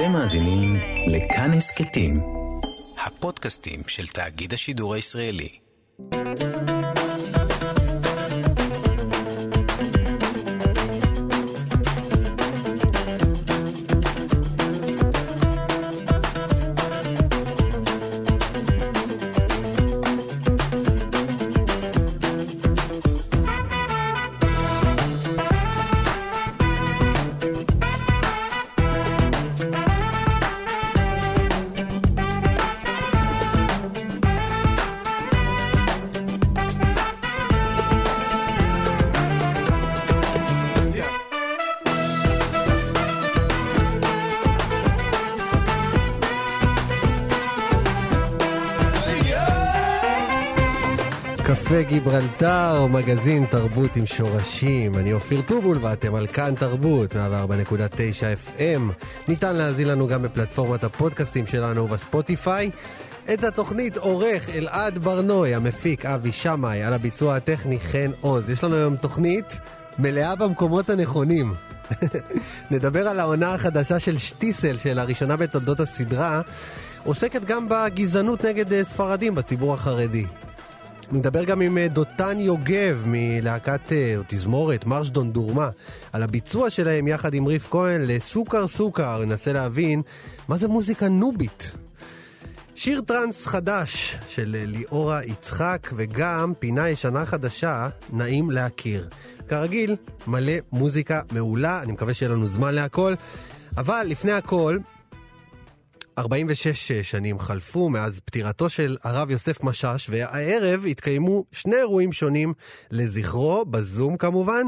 אתם מאזינים לכאן הסכתים, הפודקאסטים של תאגיד השידור הישראלי. גיברלטר, מגזין תרבות עם שורשים. אני אופיר טובול ואתם על כאן תרבות, 104.9 FM. ניתן להאזין לנו גם בפלטפורמת הפודקאסטים שלנו בספוטיפיי. את התוכנית עורך אלעד ברנוי, המפיק אבי שמאי, על הביצוע הטכני חן עוז. יש לנו היום תוכנית מלאה במקומות הנכונים. נדבר על העונה החדשה של שטיסל, של הראשונה בתולדות הסדרה. עוסקת גם בגזענות נגד אה, ספרדים בציבור החרדי. נדבר גם עם אה, דותן יוגב מלהקת, אה, או תזמורת, מרש דון דורמה, על הביצוע שלהם יחד עם ריף כהן לסוכר סוכר, ננסה להבין מה זה מוזיקה נובית. שיר טראנס חדש של אה, ליאורה יצחק, וגם פינה ישנה חדשה, נעים להכיר. כרגיל, מלא מוזיקה מעולה, אני מקווה שיהיה לנו זמן להכל. אבל לפני הכל, 46 שנים חלפו מאז פטירתו של הרב יוסף משאש, והערב התקיימו שני אירועים שונים לזכרו, בזום כמובן.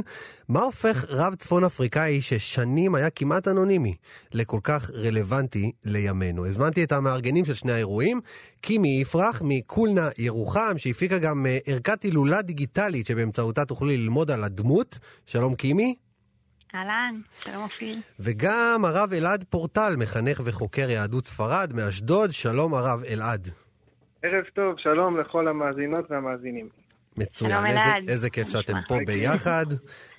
מה הופך רב צפון אפריקאי ששנים היה כמעט אנונימי לכל כך רלוונטי לימינו? הזמנתי את המארגנים של שני האירועים, קימי יפרח מקולנה ירוחם, שהפיקה גם אה, ערכת הילולה דיגיטלית שבאמצעותה תוכלי ללמוד על הדמות. שלום קימי. אהלן, שלום אופיר. וגם הרב אלעד פורטל, מחנך וחוקר יהדות ספרד מאשדוד. שלום הרב אלעד. ערב טוב, שלום לכל המאזינות והמאזינים. מצוין, איזה. איזה כיף שאתם? פה ביחד.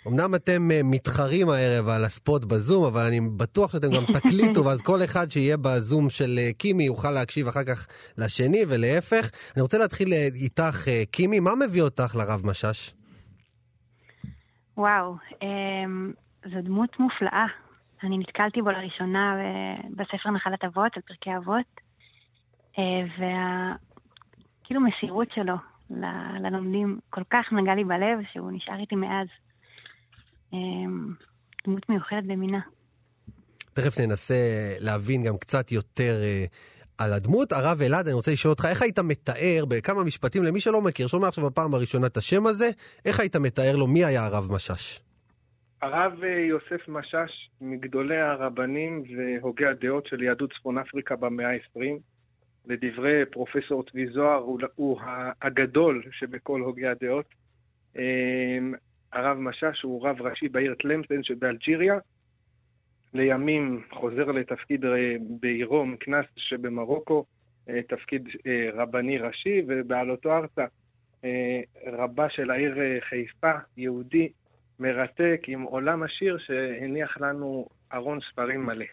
אמנם אתם אה, מתחרים הערב על הספוט בזום, אבל אני בטוח שאתם גם תקליטו, ואז כל אחד שיהיה בזום של אה, קימי יוכל להקשיב אחר כך לשני ולהפך. אני רוצה להתחיל אה, איתך, קימי, מה מביא אותך לרב משאש? וואו, אמ, זו דמות מופלאה. אני נתקלתי בו לראשונה ב- בספר נחלת אבות, על פרקי אבות, אה, וה... כאילו מסירות שלו ללומדים כל כך נגע לי בלב, שהוא נשאר איתי מאז. אמ, דמות מיוחדת במינה. תכף ננסה להבין גם קצת יותר אה, על הדמות. הרב אלעד, אני רוצה לשאול אותך, איך היית מתאר בכמה משפטים, למי שלא מכיר, שומע עכשיו בפעם הראשונה את השם הזה, איך היית מתאר לו מי היה הרב משאש? הרב אה, יוסף משאש, מגדולי הרבנים והוגי הדעות של יהדות צפון אפריקה במאה ה-20, לדברי פרופסור צבי זוהר, הוא, הגדול שבכל הוגי הדעות. אה, הרב משאש הוא רב ראשי בעיר טלמפטן שבאלג'יריה. לימים חוזר לתפקיד אה, בעירו מקנס שבמרוקו, תפקיד רבני ראשי, ובעלותו ארצה רבה של העיר חיפה, יהודי, מרתק, עם עולם עשיר שהניח לנו ארון ספרים מלא.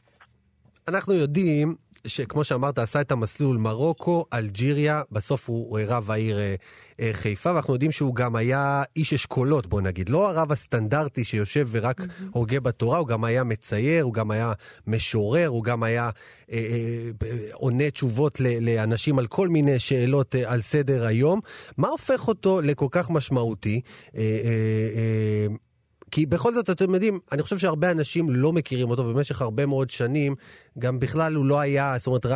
אנחנו יודעים שכמו שאמרת, עשה את המסלול מרוקו, אלג'יריה, בסוף הוא רב העיר אה, אה, חיפה, ואנחנו יודעים שהוא גם היה איש אשכולות, בוא נגיד. לא הרב הסטנדרטי שיושב ורק הוגה בתורה, הוא גם היה מצייר, הוא גם היה משורר, הוא גם היה אה, אה, עונה תשובות ל- לאנשים על כל מיני שאלות אה, על סדר היום. מה הופך אותו לכל כך משמעותי? אה, אה, אה, כי בכל זאת, אתם יודעים, אני חושב שהרבה אנשים לא מכירים אותו, ובמשך הרבה מאוד שנים, גם בכלל הוא לא היה, זאת אומרת,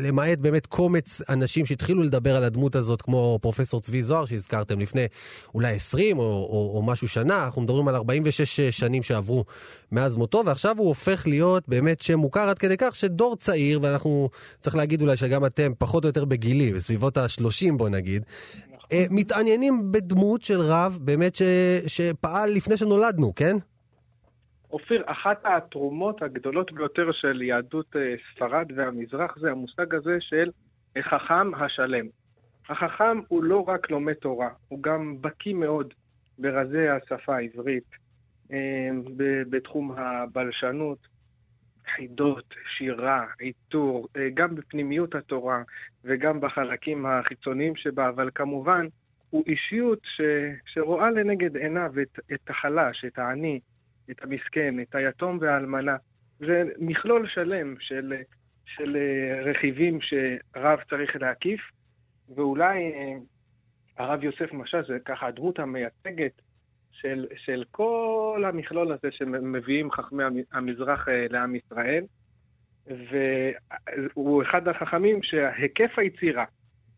למעט באמת קומץ אנשים שהתחילו לדבר על הדמות הזאת, כמו פרופסור צבי זוהר שהזכרתם לפני אולי 20 או, או, או משהו שנה, אנחנו מדברים על 46 שנים שעברו מאז מותו, ועכשיו הוא הופך להיות באמת שם מוכר עד כדי כך שדור צעיר, ואנחנו, צריך להגיד אולי שגם אתם פחות או יותר בגילי, בסביבות ה-30 בוא נגיד, אה, מתעניינים בדמות של רב באמת ש, שפעל לפני שנולדנו, כן? אופיר, אחת התרומות הגדולות ביותר של יהדות אה, ספרד והמזרח זה המושג הזה של החכם השלם. החכם הוא לא רק לומד תורה, הוא גם בקיא מאוד ברזי השפה העברית, אה, בתחום הבלשנות. חידות, שירה, עיטור, אה, גם בפנימיות התורה וגם בחלקים החיצוניים שבה, אבל כמובן הוא אישיות ש, שרואה לנגד עיניו את, את החלש, את העני, את המסכן, את היתום והאלמנה. זה מכלול שלם של, של אה, רכיבים שרב צריך להקיף, ואולי אה, הרב יוסף משאש זה ככה הדמות המייצגת של, של כל המכלול הזה שמביאים חכמי המזרח אה, לעם ישראל, והוא אחד החכמים שהיקף היצירה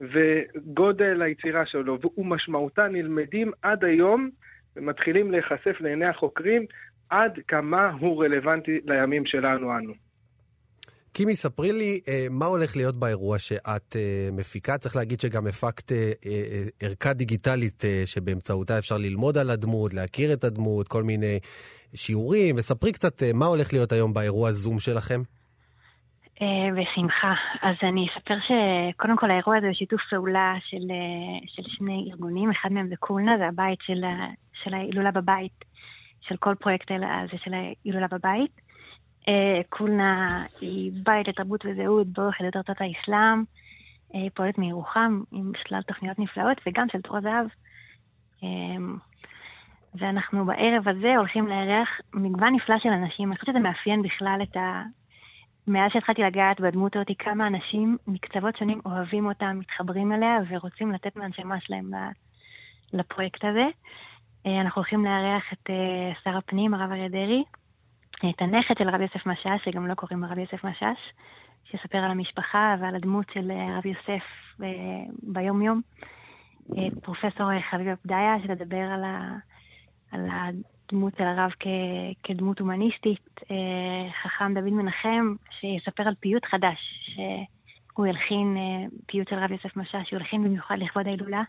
וגודל היצירה שלו ומשמעותה נלמדים עד היום ומתחילים להיחשף לעיני החוקרים עד כמה הוא רלוונטי לימים שלנו אנו. קימי, ספרי לי אה, מה הולך להיות באירוע שאת אה, מפיקה. צריך להגיד שגם הפקת אה, אה, ערכה דיגיטלית אה, שבאמצעותה אפשר ללמוד על הדמות, להכיר את הדמות, כל מיני שיעורים, וספרי קצת אה, מה הולך להיות היום באירוע זום שלכם. אה, בשמחה. אז אני אספר שקודם כל האירוע הזה הוא שיתוף פעולה של, אה, של שני ארגונים, אחד מהם זה קולנה, זה הבית של, של ההילולה בבית, של כל פרויקט הזה של ההילולה בבית. אה, קולנה היא בית לתרבות וזהות יליד ארצות האסלאם, היא פועלת מירוחם עם שלל תוכניות נפלאות וגם של תור הזהב. ואנחנו בערב הזה הולכים לארח מגוון נפלא של אנשים. אני חושבת שזה מאפיין בכלל את ה... מאז שהתחלתי לגעת בדמות אותי, כמה אנשים מקצוות שונים אוהבים אותה, מתחברים אליה ורוצים לתת מהנשמה שלהם לפרויקט הזה. אה, אנחנו הולכים לארח את אה, שר הפנים, הרב אריה דרעי, את הנכד של הרב יוסף משאש, שגם לא קוראים הרב יוסף משאש, שיספר על המשפחה ועל הדמות של אה, הרב יוסף ביום-יום. פרופסור חביב אבדיה, שתדבר על, ה, על הדמות של הרב כ, כדמות הומניסטית. חכם דוד מנחם, שיספר על פיוט חדש, שהוא ילחין, פיוט של הרב יוסף משאש, שהוא ילחין במיוחד לכבוד ההילולה.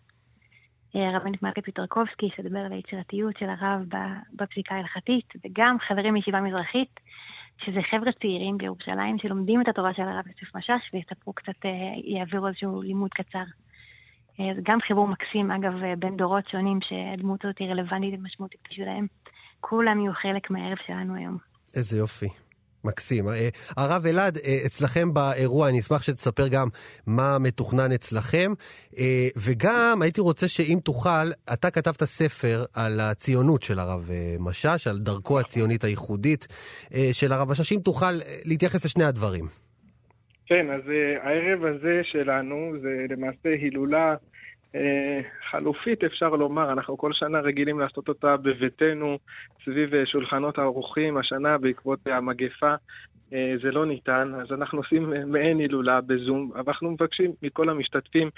הרבנית מלכה פיטרקובסקי, שדיבר על היצירתיות של הרב בפסיקה ההלכתית, וגם חברים מישיבה מזרחית, שזה חבר'ה צעירים בירושלים שלומדים את התורה של הרב יוסף משאש ויספרו קצת, אה, יעבירו איזשהו לימוד קצר. אה, זה גם חיבור מקסים, אגב, אה, בין דורות שונים שהדמות הזאת היא רלוונטית ומשמעותית בשבילם. כולם יהיו חלק מהערב שלנו היום. איזה יופי. מקסים. אה, הרב אלעד, אה, אצלכם באירוע, אני אשמח שתספר גם מה מתוכנן אצלכם, אה, וגם הייתי רוצה שאם תוכל, אתה כתבת ספר על הציונות של הרב משאש, על דרכו הציונית הייחודית של הרב משאש, אם תוכל להתייחס לשני הדברים. כן, אז הערב הזה שלנו זה למעשה הילולה חלופית אפשר לומר, אנחנו כל שנה רגילים לעשות אותה בביתנו, סביב אה, שולחנות האורחים, השנה בעקבות המגפה אה, זה לא ניתן, אז אנחנו עושים מעין הילולה בזום, אנחנו מבקשים מכל המשתתפים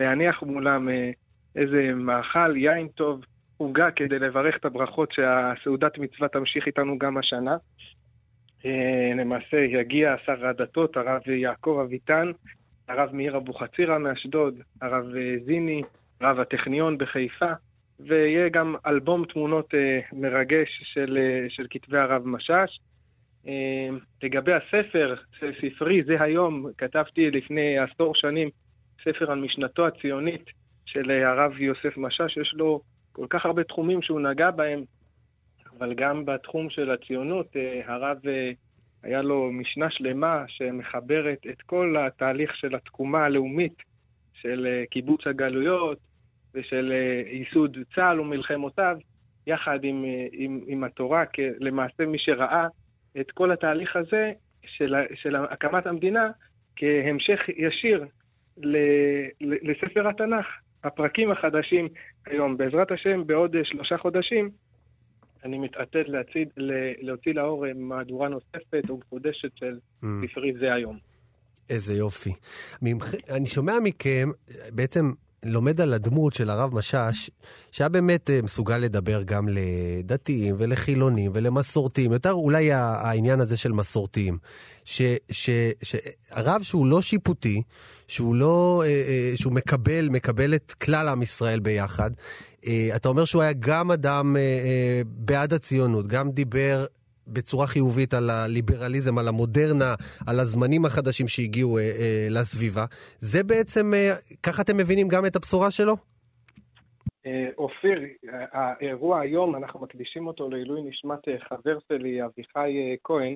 להניח מולם איזה מאכל, יין טוב, עוגה כדי לברך את הברכות שהסעודת מצווה תמשיך איתנו גם השנה. למעשה יגיע שר הדתות, הרב יעקב אביטן, הרב מאיר אבוחצירא מאשדוד, הרב אה, זיני, רב הטכניון בחיפה, ויהיה גם אלבום תמונות אה, מרגש של, אה, של כתבי הרב משאש. לגבי הספר, ספרי זה היום, כתבתי לפני עשור שנים ספר על משנתו הציונית של הרב יוסף משאש, יש לו כל כך הרבה תחומים שהוא נגע בהם, אבל גם בתחום של הציונות, הרב היה לו משנה שלמה שמחברת את כל התהליך של התקומה הלאומית, של אה, קיבוץ הגלויות ושל אה, ייסוד צה"ל ומלחמותיו, יחד עם, אה, עם, עם התורה, למעשה מי שראה את כל התהליך הזה של, של הקמת המדינה כהמשך ישיר ל, לספר התנ"ך. הפרקים החדשים היום, בעזרת השם, בעוד שלושה חודשים, אני מתעתד להציד, להוציא לאור מהדורה נוספת או מחודשת של mm. ספרי זה היום. איזה יופי. אני שומע מכם, בעצם לומד על הדמות של הרב משאש, שהיה באמת אה, מסוגל לדבר גם לדתיים ולחילונים ולמסורתיים, יותר אולי העניין הזה של מסורתיים. שהרב שהוא לא שיפוטי, שהוא לא, אה, אה, שהוא מקבל, מקבל את כלל עם ישראל ביחד, אתה אומר שהוא היה גם אדם בעד הציונות, גם דיבר בצורה חיובית על הליברליזם, על המודרנה, על הזמנים החדשים שהגיעו אה, אה, לסביבה. זה בעצם, אה, ככה אתם מבינים גם את הבשורה שלו? אה, אופיר, האירוע היום, אנחנו מקדישים אותו לעילוי נשמת אה, חבר שלי, אביחי כהן,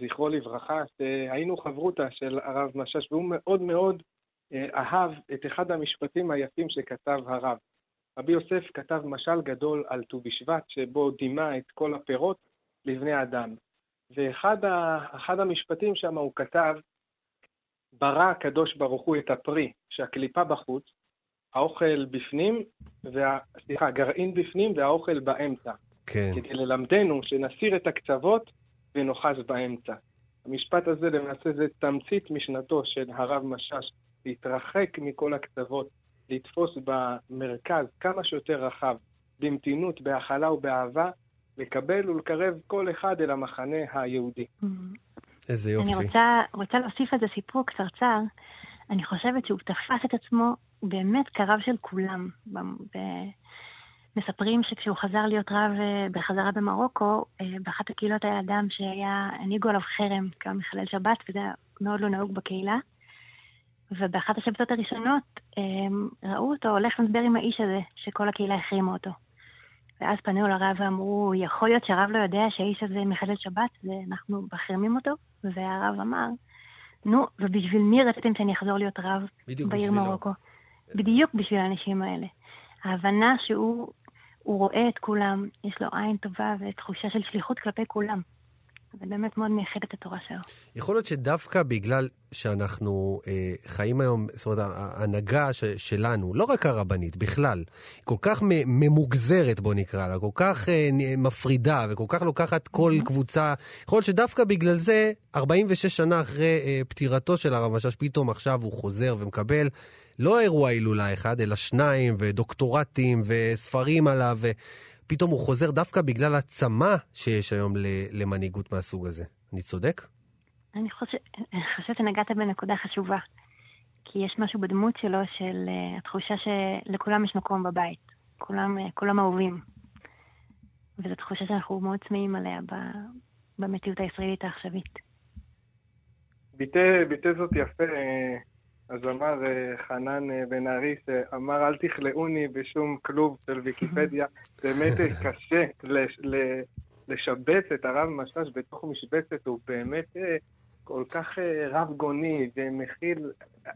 זכרו לברכה, שהיינו חברותא של הרב משאש, והוא מאוד מאוד אהב את אחד המשפטים היפים שכתב הרב. רבי יוסף כתב משל גדול על ט"ו בשבט, שבו דימה את כל הפירות לבני אדם. ואחד ה, המשפטים שם הוא כתב, ברא הקדוש ברוך הוא את הפרי, שהקליפה בחוץ, האוכל בפנים, וה... סליחה, הגרעין בפנים והאוכל באמצע. כן. כדי ללמדנו שנסיר את הקצוות ונאחז באמצע. המשפט הזה למעשה זה תמצית משנתו של הרב משאש, להתרחק מכל הקצוות, לתפוס במרכז כמה שיותר רחב, במתינות, בהכלה ובאהבה, לקבל ולקרב כל אחד אל המחנה היהודי. איזה יופי. אני רוצה, רוצה להוסיף על זה סיפור קצרצר. אני חושבת שהוא תפס את עצמו באמת כרב של כולם. מספרים שכשהוא חזר להיות רב אה, בחזרה במרוקו, אה, באחת הקהילות היה אדם שהיה, הנהיגו עליו חרם כמה מחלל שבת, וזה היה מאוד לא נהוג בקהילה. ובאחת השבתות הראשונות אה, ראו אותו הולך לדבר עם האיש הזה, שכל הקהילה החרימה אותו. ואז פנו לרב ואמרו, יכול להיות שהרב לא יודע שהאיש הזה מחלל שבת ואנחנו מחרימים אותו? והרב אמר, נו, ובשביל מי רציתם שאני אחזור להיות רב בעיר מרוקו? בדיוק בשביל האנשים האלה. ההבנה שהוא רואה את כולם, יש לו עין טובה ותחושה של שליחות כלפי כולם. זה באמת מאוד מייחד את התורה שלו. יכול להיות שדווקא בגלל שאנחנו אה, חיים היום, זאת אומרת, ההנהגה ש- שלנו, לא רק הרבנית, בכלל, היא כל כך ממוגזרת, בוא נקרא לה, כל כך אה, מפרידה וכל כך לוקחת כל mm-hmm. קבוצה, יכול להיות שדווקא בגלל זה, 46 שנה אחרי אה, פטירתו של הרב משאש, פתאום עכשיו הוא חוזר ומקבל לא אירוע הילולה אחד, אלא שניים, ודוקטורטים, וספרים עליו, ופתאום הוא חוזר דווקא בגלל הצמא שיש היום למנהיגות מהסוג הזה. אני צודק? אני חושבת חושב שנגעת בנקודה חשובה. כי יש משהו בדמות שלו של uh, התחושה שלכולם יש מקום בבית. כולם, uh, כולם אהובים. וזו תחושה שאנחנו מאוד צמאים עליה במציאות הישראלית העכשווית. ביטא זאת יפה אז אמר אה, חנן אה, בן ארי שאמר אל תכלאוני בשום כלוב של ויקיפדיה. באמת אה, קשה לשבץ את הרב משאש בתוך משבצת, הוא באמת כל כך רב גוני ומכיל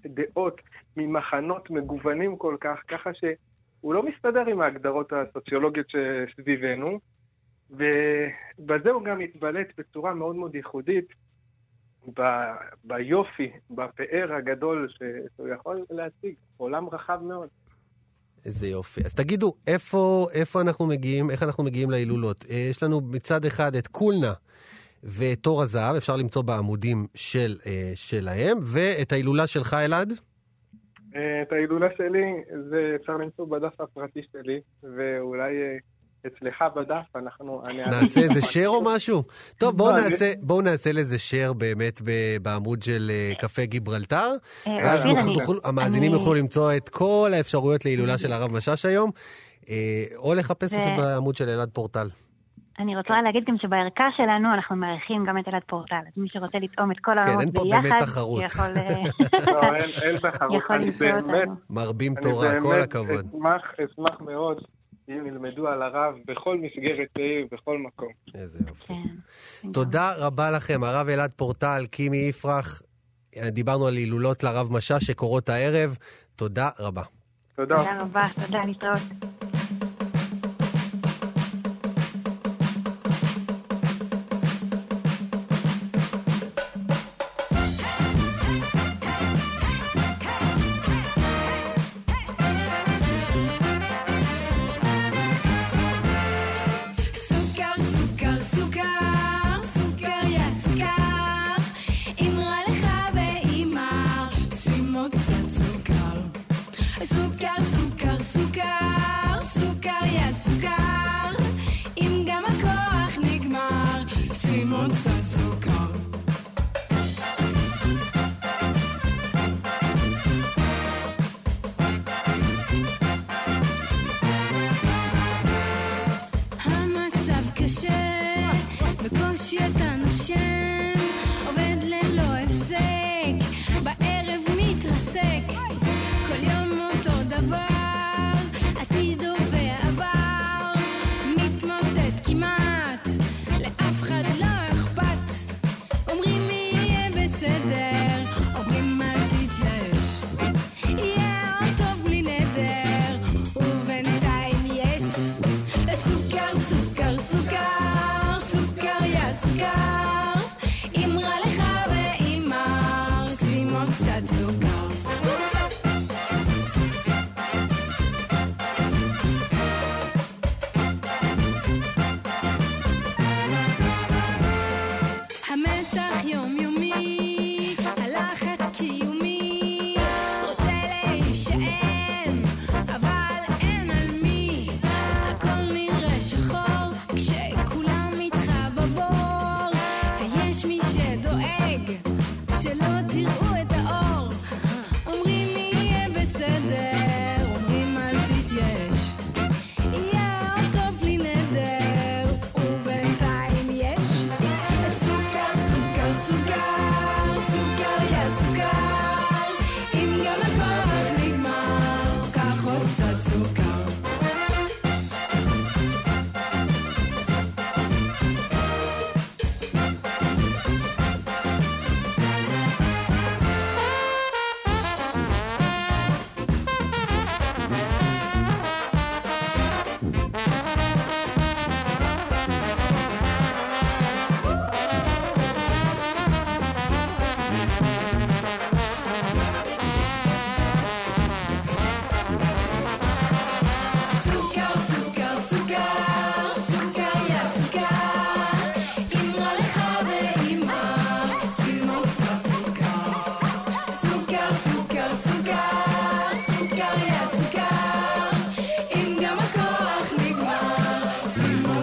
דעות ממחנות מגוונים כל כך, ככה שהוא לא מסתדר עם ההגדרות הסוציולוגיות שסביבנו, ובזה הוא גם התבלט בצורה מאוד מאוד ייחודית. ב, ביופי, בפאר הגדול שהוא יכול להציג, עולם רחב מאוד. איזה יופי. אז תגידו, איפה, איפה אנחנו מגיעים, איך אנחנו מגיעים להילולות? אה, יש לנו מצד אחד את קולנה ואת תור הזהב, אפשר למצוא בעמודים של, אה, שלהם, ואת ההילולה שלך, אלעד? אה, את ההילולה שלי, זה אפשר למצוא בדף הפרטי שלי, ואולי אצלך בדף, אנחנו... נעשה איזה share או משהו? טוב, בואו לא, נעשה, בוא נעשה לזה share באמת בעמוד של אה, קפה גיברלטר, אה, ואז המאזינים יוכלו למצוא את כל האפשרויות להילולה של הרב משאש היום, אה, או לחפש פשוט בעמוד של אלעד פורטל. אני רוצה להגיד גם שבערכה שלנו אנחנו מארחים גם את אלעד פורטל. אז מי שרוצה לטעום את כל העולמות ביחד, כן, אין פה באמת תחרות. יכול, לא, אין תחרות. מרבים תורה, כל הכבוד. אני אשמח מאוד אם ילמדו על הרב בכל מסגרת העיר, בכל מקום. איזה יופי. כן. תודה רבה לכם, הרב אלעד פורטל, קימי יפרח. דיברנו על הילולות לרב משאש שקורות הערב. תודה רבה. תודה. תודה רבה, תודה, להתראות.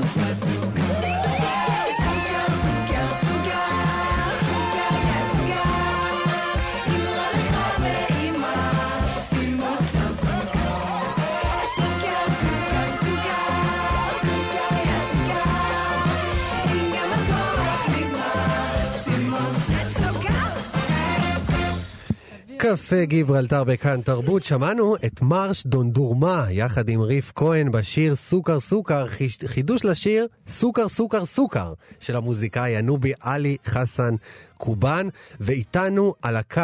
Sensation. קפה גיברלטר בכאן תרבות, שמענו את מרש דונדורמה יחד עם ריף כהן בשיר סוכר סוכר, חידוש לשיר סוכר סוכר סוכר של המוזיקאי הנובי עלי חסן קובן, ואיתנו על הקו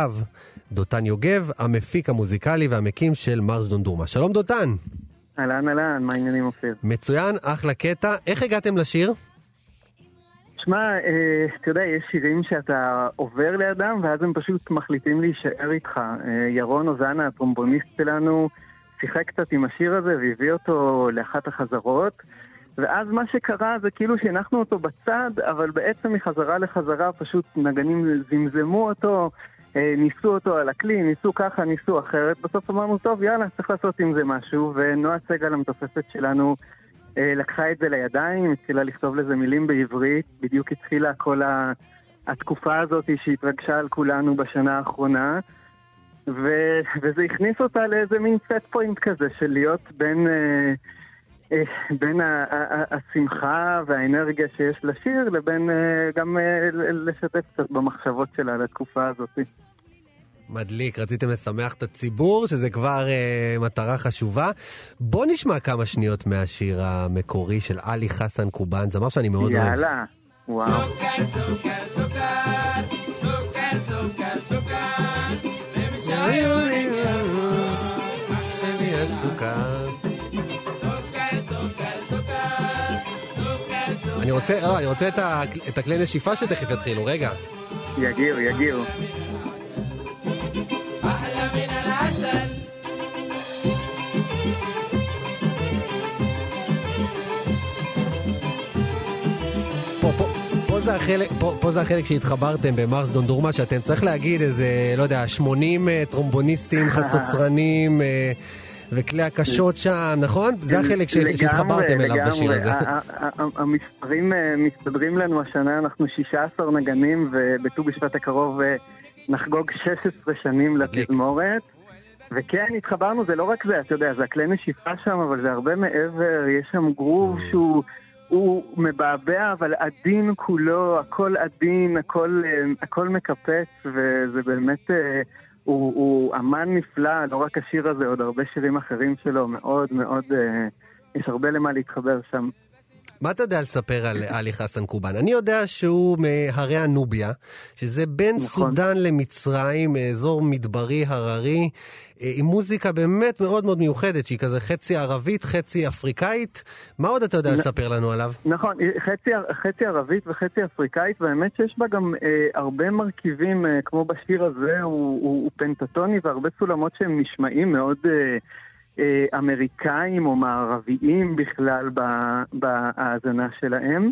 דותן יוגב, המפיק המוזיקלי והמקים של מרש דונדורמה. שלום דותן. אהלן אהלן, מה העניינים אופיר? מצוין, אחלה קטע. איך הגעתם לשיר? שמע, אה, אתה יודע, יש שירים שאתה עובר לידם ואז הם פשוט מחליטים להישאר איתך. אה, ירון אוזנה, הטרומבוניסט שלנו, שיחק קצת עם השיר הזה והביא אותו לאחת החזרות. ואז מה שקרה זה כאילו שהנחנו אותו בצד, אבל בעצם מחזרה לחזרה פשוט נגנים זמזמו אותו, אה, ניסו אותו על הכלי, ניסו ככה, ניסו אחרת. בסוף אמרנו, טוב, יאללה, צריך לעשות עם זה משהו, ונועה סגל המתופפת שלנו לקחה את זה לידיים, התחילה לכתוב לזה מילים בעברית, בדיוק התחילה כל ה... התקופה הזאת שהתרגשה על כולנו בשנה האחרונה, ו... וזה הכניס אותה לאיזה מין סט פוינט כזה של להיות בין, אה, אה, בין ה... השמחה והאנרגיה שיש לשיר לבין אה, גם אה, לשתף קצת במחשבות שלה לתקופה הזאת. מדליק, רציתם לשמח את הציבור, שזה כבר אה, מטרה חשובה. בוא נשמע כמה שניות מהשיר המקורי של עלי חסן קובן, זמר שאני מאוד אוהב. יאללה, וואו. אני רוצה, לא, אני רוצה את, ה, את הכלי נשיפה שתכף יתחילו, רגע. יגיעו, יגיעו. זה החלק, פה, פה זה החלק שהתחברתם במרש דונדורמה, שאתם צריך להגיד איזה, לא יודע, 80 אה, טרומבוניסטים, חצוצרנים אה, וכלי הקשות שם, נכון? זה החלק ש, לגמרי, שהתחברתם אליו. בשיר הזה. המספרים אה, מסתדרים לנו השנה, אנחנו 16 נגנים, ובט"ו בשבט הקרוב נחגוג 16 שנים. לתזמורת. וכן, התחברנו, זה לא רק זה, אתה יודע, זה הכלי נשיפה שם, אבל זה הרבה מעבר, יש שם גרוב שהוא... הוא מבעבע, אבל עדין כולו, הכל עדין, הכל, אה, הכל מקפץ, וזה באמת, אה, הוא, הוא אמן נפלא, לא רק השיר הזה, עוד הרבה שירים אחרים שלו, מאוד מאוד, אה, יש הרבה למה להתחבר שם. מה אתה יודע לספר על עלי חסן קובן? אני יודע שהוא מהרי הנוביה, שזה בין נכון. סודאן למצרים, אזור מדברי הררי, אה, עם מוזיקה באמת מאוד מאוד מיוחדת, שהיא כזה חצי ערבית, חצי אפריקאית. מה עוד אתה יודע נ- לספר לנו עליו? נכון, חצי, חצי ערבית וחצי אפריקאית, והאמת שיש בה גם אה, הרבה מרכיבים, אה, כמו בשיר הזה, הוא, הוא, הוא פנטטוני והרבה סולמות שהם נשמעים מאוד אה, אה, אמריקאים או מערביים בכלל בהאזנה שלהם.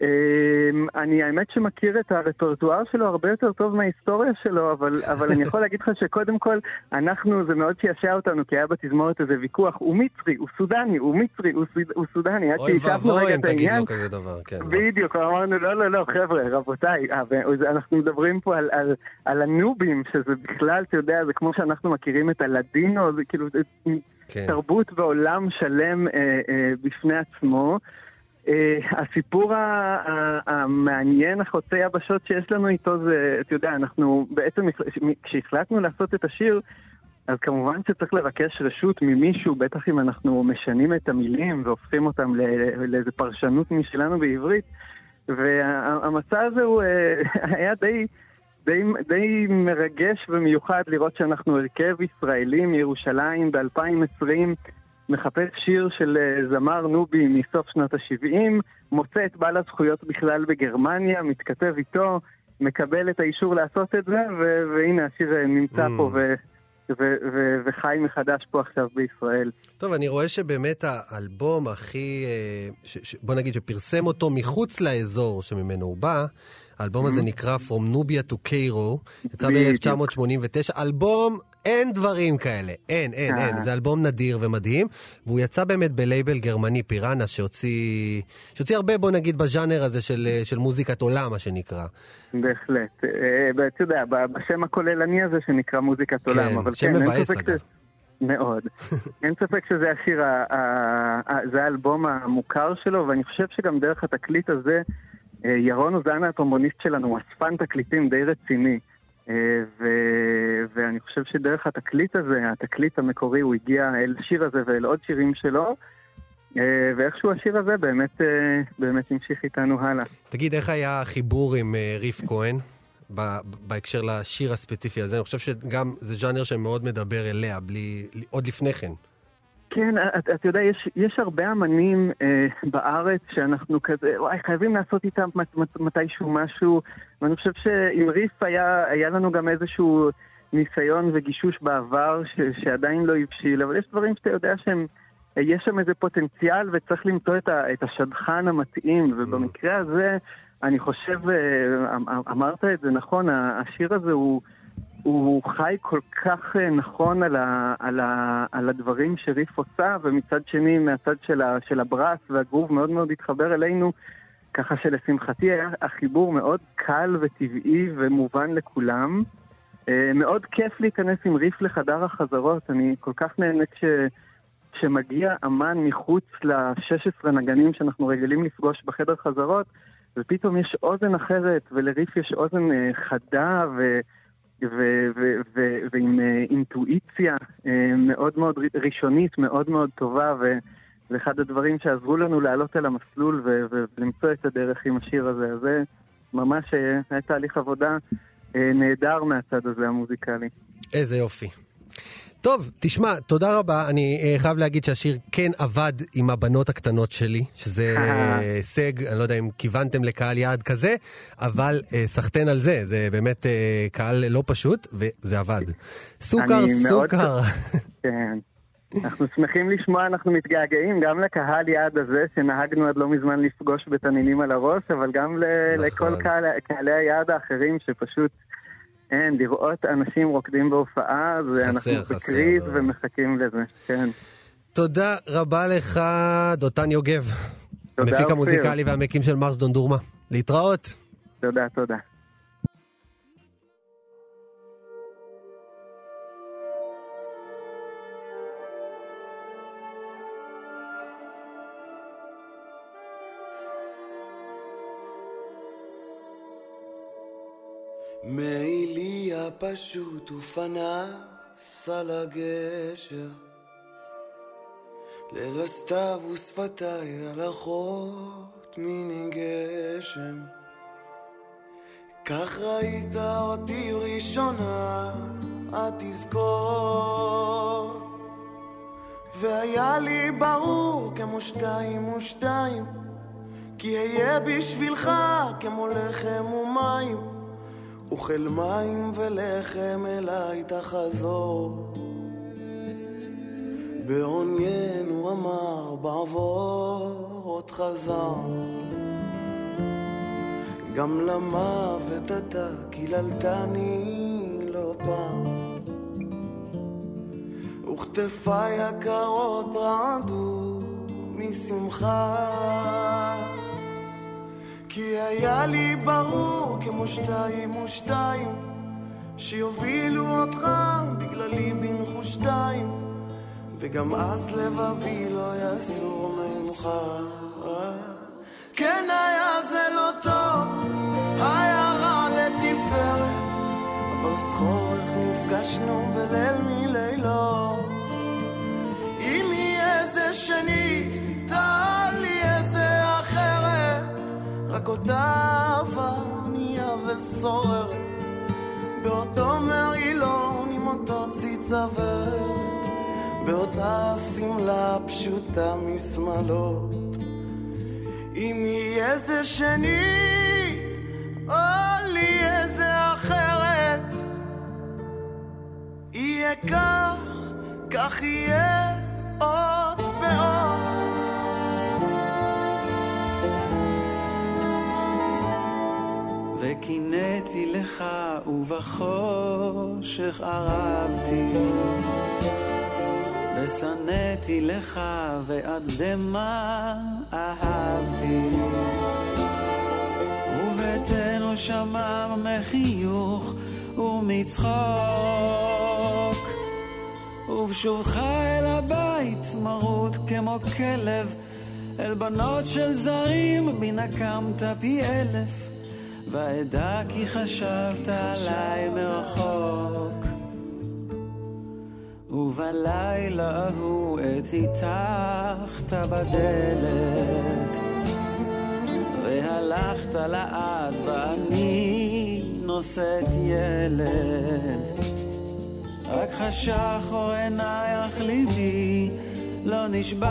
אמ, אני האמת שמכיר את הרפרטואר שלו הרבה יותר טוב מההיסטוריה שלו, אבל, אבל אני יכול להגיד לך שקודם כל, אנחנו, זה מאוד שעשע אותנו, כי היה בתזמורת איזה ויכוח, הוא מצרי, הוא סודני, הוא מצרי, הוא, סוד, הוא סודני, עד אוי שהשבנו ואבוי רגע אם את תגיד העניין. לו כזה דבר, כן. בדיוק, אמרנו, לא, לא, לא, חבר'ה, רבותיי, אה, אנחנו מדברים פה על, על, על הנובים, שזה בכלל, אתה יודע, זה כמו שאנחנו מכירים את הלדינו, זה כאילו, כן. תרבות ועולם שלם אה, אה, בפני עצמו. אה, הסיפור המעניין, החוצה יבשות שיש לנו איתו זה, אתה יודע, אנחנו בעצם, כשהחלטנו לעשות את השיר, אז כמובן שצריך לבקש רשות ממישהו, בטח אם אנחנו משנים את המילים והופכים אותם ל- לאיזה פרשנות משלנו בעברית. והמסע הזה הוא אה, היה די, די, די מרגש ומיוחד לראות שאנחנו הרכב ישראלי מירושלים ב-2020, מחפש שיר של אה, זמר נובי מסוף שנות ה-70, מוצא את בעל הזכויות בכלל בגרמניה, מתכתב איתו, מקבל את האישור לעשות את זה, ו- והנה השיר אה, נמצא Mm. פה ו- ו- ו- וחי מחדש פה עכשיו בישראל. טוב, אני רואה שבאמת האלבום הכי, אה, ש, ש, בוא נגיד שפרסם אותו מחוץ לאזור שממנו הוא בא, האלבום הזה נקרא From Nubia to Cairo, יצא בדיוק. ב-1989, אלבום, אין דברים כאלה, אין, אין, אין, אה. זה אלבום נדיר ומדהים, והוא יצא באמת בלייבל גרמני פיראנה, שהוציא, שהוציא הרבה, בוא נגיד, בז'אנר הזה של, של מוזיקת עולם, מה שנקרא. בהחלט. אה, אתה יודע, בשם הכוללני הזה שנקרא מוזיקת עולם. אבל שם כן, אין מבאס, ספק אגב. מאוד. אין ספק שזה השיר, ה- ה- ה- זה האלבום המוכר שלו, ואני חושב שגם דרך התקליט הזה, אה, ירון אוזנה, הטרומבוניסט שלנו, הוא אספן תקליטים די רציני. אה, ו- ואני חושב שדרך התקליט הזה, התקליט המקורי, הוא הגיע אל השיר הזה ואל עוד שירים שלו, אה, ואיכשהו השיר הזה באמת, אה, באמת המשיך איתנו הלאה. תגיד, איך היה החיבור עם ריף כהן? בהקשר לשיר הספציפי הזה, אני חושב שגם זה ז'אנר שמאוד מדבר אליה, בלי, עוד לפני כן. כן, אתה את יודע, יש, יש הרבה אמנים אה, בארץ שאנחנו כזה, וואי, חייבים לעשות איתם מת, מת, מתישהו משהו, ואני חושב שעם ריף היה, היה לנו גם איזשהו ניסיון וגישוש בעבר ש, שעדיין לא הבשיל, אבל יש דברים שאתה יודע שהם, אה, יש שם איזה פוטנציאל וצריך למצוא את, ה, את השדכן המתאים, ובמקרה הזה, אני חושב, אה, אמ- אמרת את זה נכון, השיר הזה הוא... הוא חי כל כך אה, נכון על, ה, על, ה, על הדברים שריף עושה, ומצד שני, מהצד של, ה, של הברס והגרוב מאוד מאוד התחבר אלינו, ככה שלשמחתי היה החיבור מאוד קל וטבעי ומובן לכולם. אה, מאוד כיף להיכנס עם ריף לחדר החזרות, אני כל כך נהנה כש, כשמגיע אמן מחוץ ל-16 נגנים שאנחנו רגילים לפגוש בחדר חזרות, ופתאום יש אוזן אחרת, ולריף יש אוזן אה, חדה ו... ו- ו- ו- ועם אה, אינטואיציה אה, מאוד מאוד ראשונית, מאוד מאוד טובה, וזה אחד הדברים שעזרו לנו לעלות על המסלול ולמצוא את הדרך עם השיר הזה. אז זה ממש אה, היה תהליך עבודה נהדר מהצד הזה המוזיקלי. איזה יופי. טוב, תשמע, תודה רבה. אני אה, חייב להגיד שהשיר כן עבד עם הבנות הקטנות שלי, שזה הישג, אני לא יודע אם כיוונתם לקהל יעד כזה, אבל אה, סחטיין על זה, זה באמת אה, קהל לא פשוט, וזה עבד. סוכר, סוכר. כן. אנחנו שמחים לשמוע, אנחנו מתגעגעים גם לקהל יעד הזה שנהגנו עד לא מזמן לפגוש בתנינים על הראש, אבל גם נכון. לכל קהל, קהלי היעד האחרים שפשוט, אין, לראות אנשים רוקדים בהופעה, זה חסר, אנחנו חסר, בקריז לא. ומחכים לזה, כן. תודה רבה לך, דותן יוגב, תודה, המפיק. המוזיקלי והמקים של מרש דונדורמה. להתראות. תודה, תודה. הפשוט ופנס על הגשר. ליל הסתיו ושפתיי על אחות מיני גשם. כך ראית אותי ראשונה, את תזכור. והיה לי ברור כמו שתיים ושתיים כי אהיה בשבילך כמו לחם ומים אוכל מים ולחם אליי תחזור. בעוניין הוא אמר בעבור עוד חזר. גם למוות אתה קיללתני לא פעם. וכתפיי הקרות רעדו משמחה. כי היה לי ברור כמו שתיים ושתיים שיובילו אותך בגללי בנחושתיים וגם אז לבבי לא יסור ממך. כן היה זה לא טוב, היה רע לתפארת אבל זכור איך נפגשנו בליל מלילות. אם יהיה זה שנית, אהבה ענייה וסוררת באותו מרעילון עם אותו ציץ עוור באותה שמלה פשוטה משמאלות. אם יהיה זה שנית או לי איזה אחרת. יהיה כך, כך יהיה עוד וקינאתי לך ובחושך ערבתי. ושנאתי לך ועד דמע אהבתי. וביתנו שמם מחיוך ומצחוק. ובשובך אל הבית מרוט כמו כלב אל בנות של זרים בי נקמת פי אלף ואדע כי חשבת עליי מרחוק. ובלילה ההוא עת הטחת בדלת והלכת לעד ואני נושאת ילד. רק חשך אור עינייך ליבי לא נשבר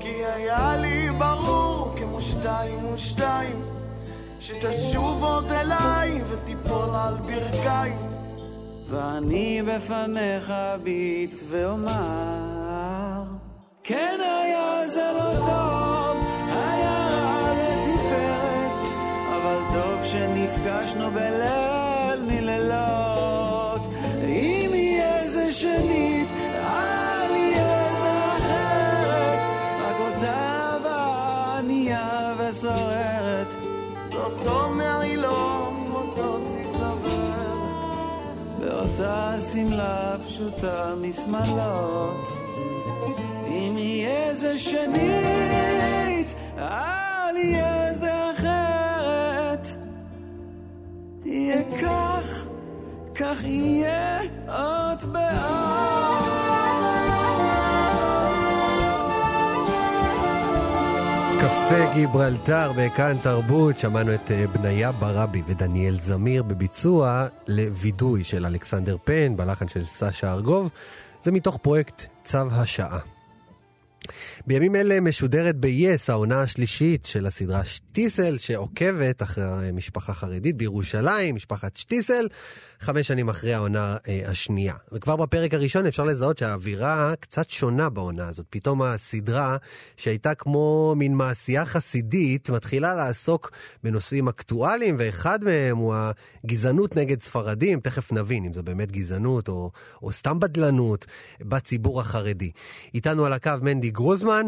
כי היה לי ברור שתיים ושתיים שתשוב עוד אליי ותיפול על ברכיים ואני בפניך אביט ואומר כן היה זה לא טוב, היה רע לתפארת אבל טוב שנפגשנו בליל וסוערת באותו מרעילון עם אותו ציץ עובר באותה שמלה פשוטה משמאלות אם יהיה זה שנית, אל יהיה זה אחרת. יהיה כך, כך יהיה עוד קפה גיברלטר בכאן תרבות, שמענו את אה, בניה ברבי ודניאל זמיר בביצוע לווידוי של אלכסנדר פן, בלחן של סשה ארגוב. זה מתוך פרויקט צו השעה. בימים אלה משודרת ב-yes העונה השלישית של הסדרה שטיסל, שעוקבת אחרי משפחה חרדית בירושלים, משפחת שטיסל, חמש שנים אחרי העונה אה, השנייה. וכבר בפרק הראשון אפשר לזהות שהאווירה קצת שונה בעונה הזאת. פתאום הסדרה, שהייתה כמו מין מעשייה חסידית, מתחילה לעסוק בנושאים אקטואליים, ואחד מהם הוא הגזענות נגד ספרדים, תכף נבין אם זו באמת גזענות או, או סתם בדלנות בציבור החרדי. איתנו על הקו מנדי גרוזמן,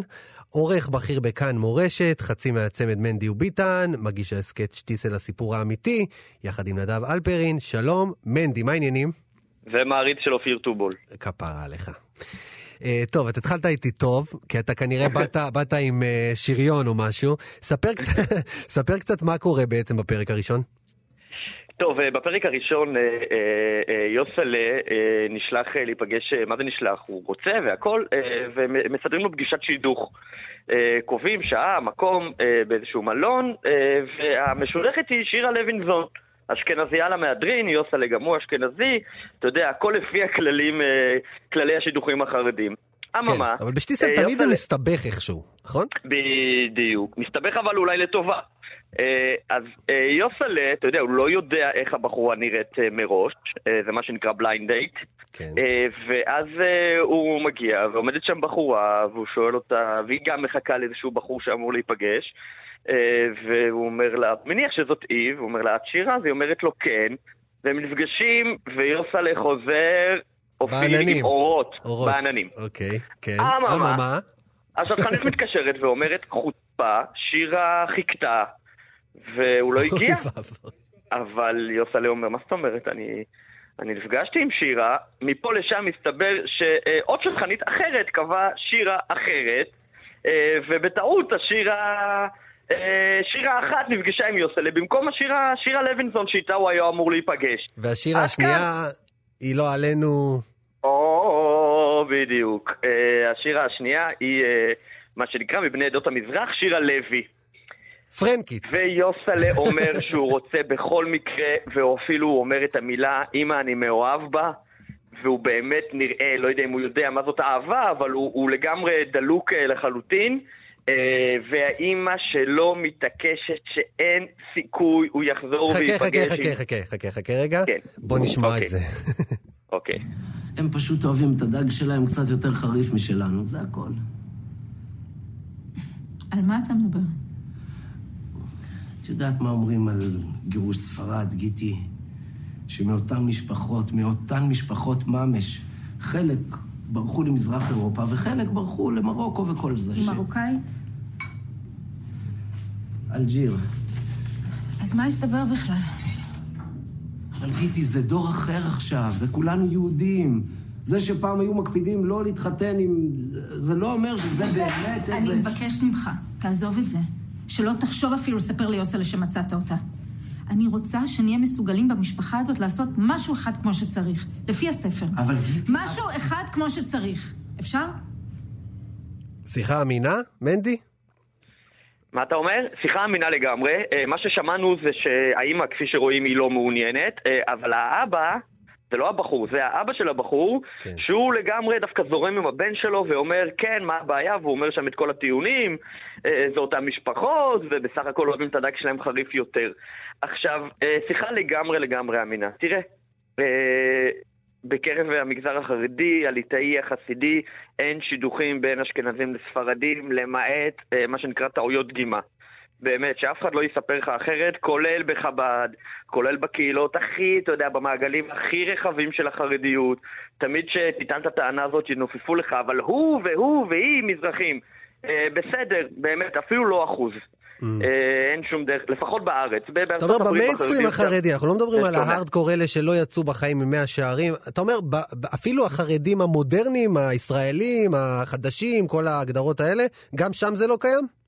עורך בכיר בכאן מורשת, חצי מהצמד מנדי וביטן, מגיש ההסכת שטיסל הסיפור האמיתי, יחד עם נדב אלפרין. שלום, מנדי, מה העניינים? ומעריץ של אופיר טובול. כפרה עליך. Uh, טוב, אתה התחלת איתי טוב, כי אתה כנראה באת, באת עם uh, שריון או משהו. ספר קצת, ספר קצת מה קורה בעצם בפרק הראשון. טוב, אה, בפרק הראשון אה, אה, יוסלה נשלח להיפגש, מה זה נשלח? הוא רוצה והכל, ומסדרים לו פגישת שידוך. קובעים שעה, מקום, באיזשהו מלון, והמשודכת היא שירה לוינזון. אשכנזייה למהדרין, יוסלה גם הוא אשכנזי, אתה יודע, הכל לפי הכללים, כללי השידוכים החרדים. אממה, כן, אבל בשטיסל תמיד יוסלה- מסתבך איכשהו, נכון? בדיוק. מסתבך אבל אולי לטובה. אה, אז אה, יוסלה, אתה יודע, הוא לא יודע איך הבחורה נראית אה, מראש, זה מה שנקרא blind date. כן. ואז הוא מגיע, ועומדת שם בחורה, והוא שואל אותה, והיא גם מחכה לאיזשהו בחור שאמור להיפגש. והוא אומר לה, מניח שזאת היא, והוא אומר לה, את שירה? אז היא אומרת לו, כן. והם נפגשים, ויוסלה חוזר, בעננים. עם אורות, אורות. בעננים. אוקיי, כן. אממה. אממה? אז השחקנית מתקשרת ואומרת, חוצפה, שירה חיכתה, והוא לא הגיע. אבל יוסלה אומר, מה זאת אומרת? אני, אני נפגשתי עם שירה, מפה לשם מסתבר שעוד שחקנית אחרת קבעה שירה אחרת, אה, ובטעות השירה... אה, שירה אחת נפגשה עם יוסלה, במקום השירה, שירה לוינסון שאיתה הוא היה אמור להיפגש. והשירה השנייה היא לא עלינו... או, בדיוק. אה, השירה השנייה היא מה שנקרא מבני עדות המזרח, שירה לוי. פרנקית. ויוסלה אומר שהוא רוצה בכל מקרה, ואפילו הוא אומר את המילה, אמא אני מאוהב בה, והוא באמת נראה, לא יודע אם הוא יודע מה זאת אהבה, אבל הוא, הוא לגמרי דלוק אה, לחלוטין. אה, והאימא שלו מתעקשת שאין סיכוי הוא יחזור חכה, וייפגש חכה, עם... חכה, חכה, חכה, חכה רגע. כן. בוא נשמע אוקיי. את זה. אוקיי. הם פשוט אוהבים את הדג שלהם קצת יותר חריף משלנו, זה הכל. על מה אתה מדבר? יודעת מה אומרים על גירוש ספרד, גיטי? שמאותן משפחות, מאותן משפחות ממש, חלק ברחו למזרח אירופה וחלק ברחו למרוקו וכל זה. היא ש- מרוקאית? אלג'יר. אז מה הסתבר בכלל? אבל גיטי, זה דור אחר עכשיו, זה כולנו יהודים. זה שפעם היו מקפידים לא להתחתן עם... זה לא אומר שזה באמת אני איזה... מבקשת ממך, תעזוב את זה. שלא תחשוב אפילו לספר ליוסלה שמצאת אותה. אני רוצה שנהיה מסוגלים במשפחה הזאת לעשות משהו אחד כמו שצריך, לפי הספר. אבל גיטי... משהו אחד כמו שצריך. אפשר? שיחה אמינה, מנדי? מה אתה אומר? שיחה אמינה לגמרי. אה, מה ששמענו זה שהאימא, כפי שרואים, היא לא מעוניינת, אה, אבל האבא, זה לא הבחור, זה האבא של הבחור, כן. שהוא לגמרי דווקא זורם עם הבן שלו ואומר, כן, מה הבעיה? והוא אומר שם את כל הטיעונים, אה, זה אותן משפחות, ובסך הכל אוהבים את הדג שלהם חריף יותר. עכשיו, אה, שיחה לגמרי לגמרי אמינה. תראה, אה, בקרב המגזר החרדי, הליטאי, החסידי, אין שידוכים בין אשכנזים לספרדים, למעט אה, מה שנקרא טעויות דגימה. באמת, שאף אחד לא יספר לך אחרת, כולל בחב"ד, כולל בקהילות הכי, אתה יודע, במעגלים הכי רחבים של החרדיות. תמיד שתטען את הטענה הזאת ינופפו לך, אבל הוא והוא והיא מזרחים. אה, בסדר, באמת, אפילו לא אחוז. אה, אין שום דרך, לפחות בארץ. Mm. אתה אומר במיינסטרים החרדי, אנחנו לא מדברים על. ההארדקור אלה שלא יצאו בחיים ממאה שערים. אתה אומר, אפילו החרדים המודרניים, הישראלים, החדשים, כל ההגדרות האלה, גם שם זה לא קיים?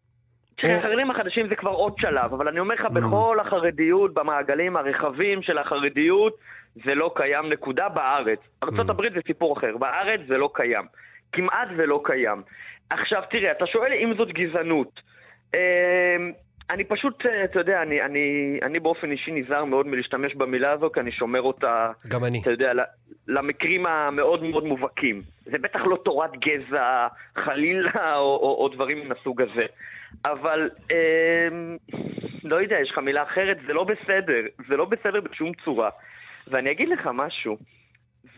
תראה, החרדים החדשים זה כבר עוד שלב, אבל אני אומר לך, בכל החרדיות, במעגלים הרחבים של החרדיות, זה לא קיים, נקודה בארץ. ארה"ב זה סיפור אחר, בארץ זה לא קיים. כמעט ולא קיים. עכשיו, תראה, אתה שואל אם זאת גזענות. אני פשוט, אה, אתה יודע, אני, אני, אני באופן אישי נזהר מאוד מלהשתמש במילה הזו, כי אני שומר אותה, גם אני. אתה יודע, למקרים המאוד מאוד מובהקים. זה בטח לא תורת גזע, חלילה, או, או, או דברים מן הסוג הזה. אבל, אמ, לא יודע, יש לך מילה אחרת, זה לא בסדר. זה לא בסדר בשום צורה. ואני אגיד לך משהו,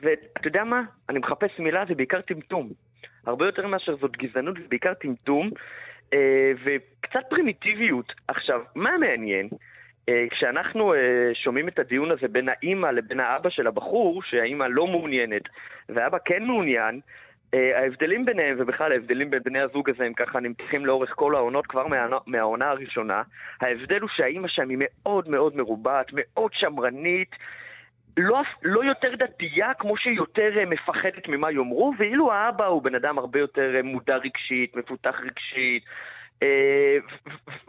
ואתה יודע מה? אני מחפש מילה, זה בעיקר טמטום. הרבה יותר מאשר זאת גזענות, זה בעיקר טמטום, אה, וקצת פרימיטיביות. עכשיו, מה מעניין? אה, כשאנחנו אה, שומעים את הדיון הזה בין האימא לבין האבא של הבחור, שהאימא לא מעוניינת והאבא כן מעוניין, אה, ההבדלים ביניהם, ובכלל ההבדלים בין בני הזוג הזה, הם ככה נמתחים לאורך כל העונות, כבר מה, מהעונה הראשונה. ההבדל הוא שהאימא שם היא מאוד מאוד מרובעת, מאוד שמרנית, לא, לא יותר דתייה כמו שהיא יותר אה, מפחדת ממה יאמרו, ואילו האבא הוא בן אדם הרבה יותר אה, מודע רגשית, מפותח רגשית, אה,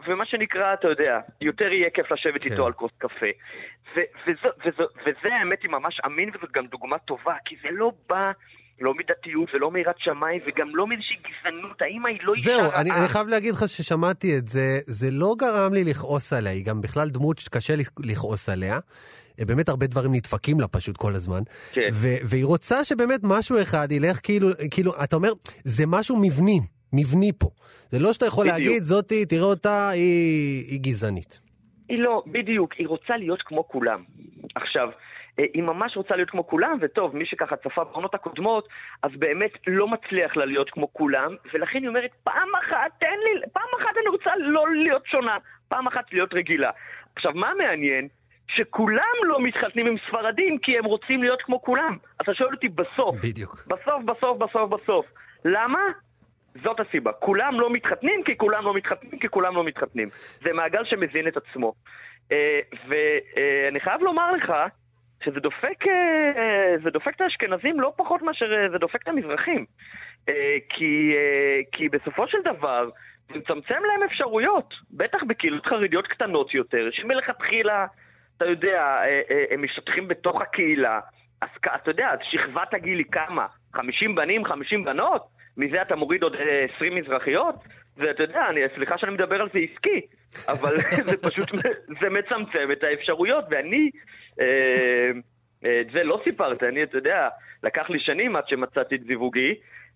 ומה שנקרא, אתה יודע, יותר יהיה כיף לשבת כן. איתו על כוס קפה. ו- וזו, וזו, וזה האמת היא ממש אמין, וזאת גם דוגמה טובה, כי זה לא בא... לא מדתיות ולא מיראת שמיים וגם לא מאיזושהי גזענות, האמא היא לא אישה זהו. אני, אני חייב להגיד לך ששמעתי את זה, זה לא גרם לי לכעוס עליה, היא גם בכלל דמות שקשה לכ- לכעוס עליה. אה, באמת הרבה דברים נדפקים לה פשוט כל הזמן. כן. והיא רוצה שבאמת משהו אחד ילך כאילו, כאילו, אתה אומר, זה משהו מבני, מבני פה. זה לא שאתה יכול בדיוק. להגיד, זאתי, תראה אותה, היא, היא גזענית. היא לא, בדיוק, היא רוצה להיות כמו כולם. עכשיו, היא ממש רוצה להיות כמו כולם, וטוב, מי שככה צפה בעונות הקודמות, אז באמת לא מצליח לה להיות כמו כולם, ולכן היא אומרת, פעם אחת, תן לי, פעם אחת אני רוצה לא להיות שונה, פעם אחת להיות רגילה. עכשיו, מה מעניין? שכולם לא מתחתנים עם ספרדים כי הם רוצים להיות כמו כולם. אז אתה שואל אותי בסוף. בדיוק. בסוף, בסוף, בסוף, בסוף. למה? זאת הסיבה. כולם לא מתחתנים כי כולם לא מתחתנים כי כולם לא מתחתנים. זה מעגל שמזין את עצמו. אה, ואני חייב לומר לך שזה דופק, אה, זה דופק את האשכנזים לא פחות מאשר אה, זה דופק את המזרחים. אה, כי, כי בסופו של דבר זה מצמצם להם אפשרויות. בטח בקהילות חרדיות קטנות יותר, שמלכתחילה, אתה יודע, הם משתתחים בתוך הקהילה. אז אתה יודע, שכבת הגיל היא כמה? 50 בנים, 50 בנות? מזה אתה מוריד עוד אה, 20 מזרחיות? ואתה יודע, אני, סליחה שאני מדבר על זה עסקי, אבל זה פשוט, זה מצמצם את האפשרויות, ואני, את זה לא סיפרת, אני, אתה יודע, לקח לי שנים עד שמצאתי את זיווגי,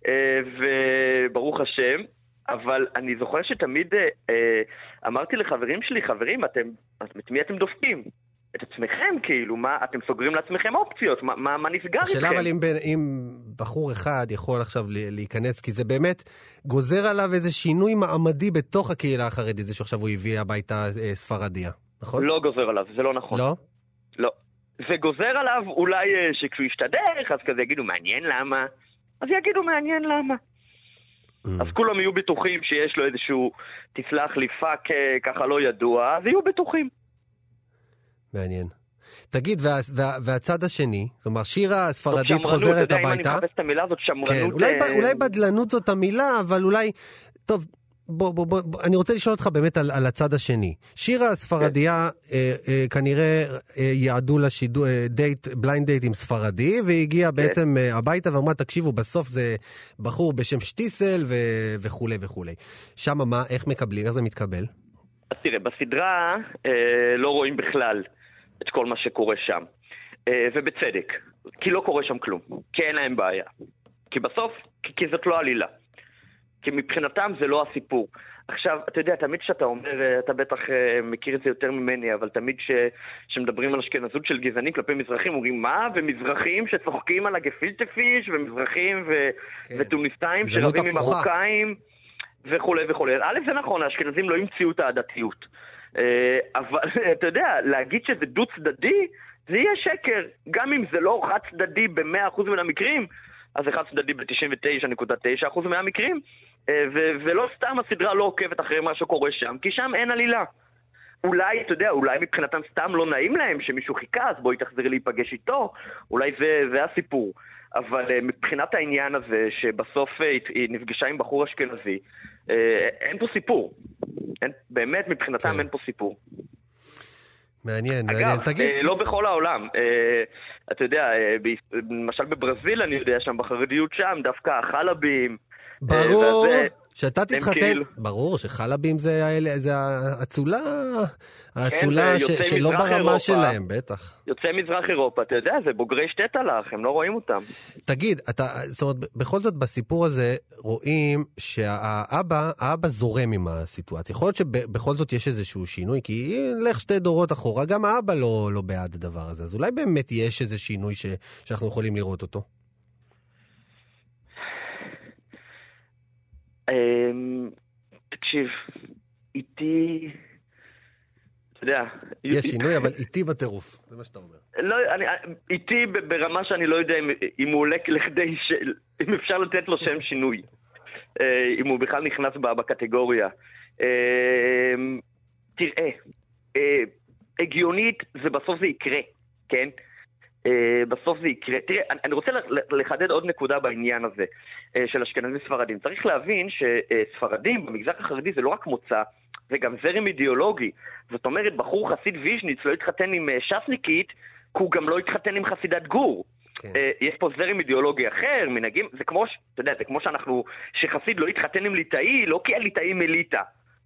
אה, וברוך השם, אבל אני זוכר שתמיד אה, אה, אמרתי לחברים שלי, חברים, אתם, את מי אתם דופקים? את עצמכם, כאילו, מה, אתם סוגרים לעצמכם אופציות, מה, מה, מה נסגר איתכם? השאלה אבל אם, אם בחור אחד יכול עכשיו להיכנס, כי זה באמת גוזר עליו איזה שינוי מעמדי בתוך הקהילה החרדית, זה שעכשיו הוא הביא הביתה אה, ספרדיה, נכון? לא גוזר עליו, זה לא נכון. לא? לא. זה גוזר עליו אולי אה, שכשהוא ישתדך, אז כזה יגידו, מעניין למה? אז יגידו, מעניין למה. אז כולם יהיו בטוחים שיש לו איזשהו, תסלח לי, פאק אה, ככה לא ידוע, אז יהיו בטוחים. מעניין. תגיד, וה, וה, והצד השני, כלומר, שירה הספרדית זאת שמרנות, חוזרת אתה יודע, אם אני הביתה. מחפש את המילה הזאת, שמרנות... כן, אולי, אה, אולי בדלנות זאת המילה, אבל אולי... טוב, בוא, בוא, בוא, בוא, אני רוצה לשאול אותך באמת על, על הצד השני. שירה הספרדיה, כן. אה, אה, כנראה אה, יעדו לה שידו, אה, דייט, בליינד דייט עם ספרדי, והיא הגיעה כן. בעצם אה, הביתה ואמרה, תקשיבו, בסוף זה בחור בשם שטיסל ו, וכולי וכולי. שמה מה, איך מקבלים, איך זה מתקבל? אז תראה, בסדרה אה, לא רואים בכלל את כל מה שקורה שם. אה, ובצדק. כי לא קורה שם כלום. כי אין להם בעיה. כי בסוף, כי, כי זאת לא עלילה. כי מבחינתם זה לא הסיפור. עכשיו, אתה יודע, תמיד כשאתה אומר, אה, אתה בטח אה, מכיר את זה יותר ממני, אבל תמיד כשמדברים על אשכנזות של גזענים כלפי מזרחים, אומרים מה? ומזרחים שצוחקים על הגפילטה פיש, ומזרחים ו... כן. וטוניסאים שרבים עם הפוכה. מרוקאים. וכולי וכולי. א', זה נכון, האשכנזים לא המציאו את העדתיות. אה, אבל אתה יודע, להגיד שזה דו-צדדי, זה יהיה שקר. גם אם זה לא חד-צדדי ב-100% מן המקרים, אז זה חד-צדדי ב-99.9% מהמקרים. אה, ו- ולא סתם הסדרה לא עוקבת אחרי מה שקורה שם, כי שם אין עלילה. אולי, אתה יודע, אולי מבחינתם סתם לא נעים להם שמישהו חיכה, אז בואי תחזרי להיפגש איתו, אולי זה, זה הסיפור. אבל uh, מבחינת העניין הזה, שבסוף uh, היא, נפגשה עם בחור אשכנזי, אין פה סיפור. אין, באמת, מבחינתם כן. אין פה סיפור. מעניין, מעניין. אגב, תגיד, uh, לא בכל העולם. Uh, אתה יודע, ב- למשל בברזיל, אני יודע, שם בחרדיות שם, דווקא החלבים. ברור והזה- שאתה תתחתן, כאילו- ברור שחלבים זה האלה- זה האצולה, האצולה ש- יוצאי שלא ברמה אירופה. שלהם, בטח. יוצאי מזרח אירופה, אתה יודע, זה בוגרי שטטלך, הם לא רואים אותם. תגיד, אתה, זאת אומרת, בכל זאת בסיפור הזה רואים שהאבא, האבא זורם עם הסיטואציה. יכול להיות שבכל זאת יש איזשהו שינוי, כי לך שתי דורות אחורה, גם האבא לא, לא בעד הדבר הזה. אז אולי באמת יש איזה שינוי ש, שאנחנו יכולים לראות אותו. תקשיב, איתי... אתה יודע... יש שינוי, אבל איטי בטירוף, זה מה שאתה אומר. לא, אני, איתי ב- ברמה שאני לא יודע אם, אם הוא עולה לכדי ש... אם אפשר לתת לו שם שינוי. אה, אם הוא בכלל נכנס בקטגוריה. אה, תראה, אה, הגיונית, זה בסוף זה יקרה, כן? אה, בסוף זה יקרה. תראה, אני- רוצה לחדד עוד נקודה בעניין הזה אה, של אשכנזים ספרדים. צריך להבין שספרדים במגזר החרדי זה לא רק מוצא, זה גם זרם אידיאולוגי. זאת אומרת, בחור חסיד ויז'ניץ לא התחתן עם אה, ש"סניקית, כי הוא גם לא התחתן עם חסידת גור. כן. יש פה זרם אידיאולוגי אחר, מנהגים, זה כמו, אתה יודע, זה כמו שאנחנו, שחסיד לא התחתן עם ליטאי, לא כי הליטאי מליטא.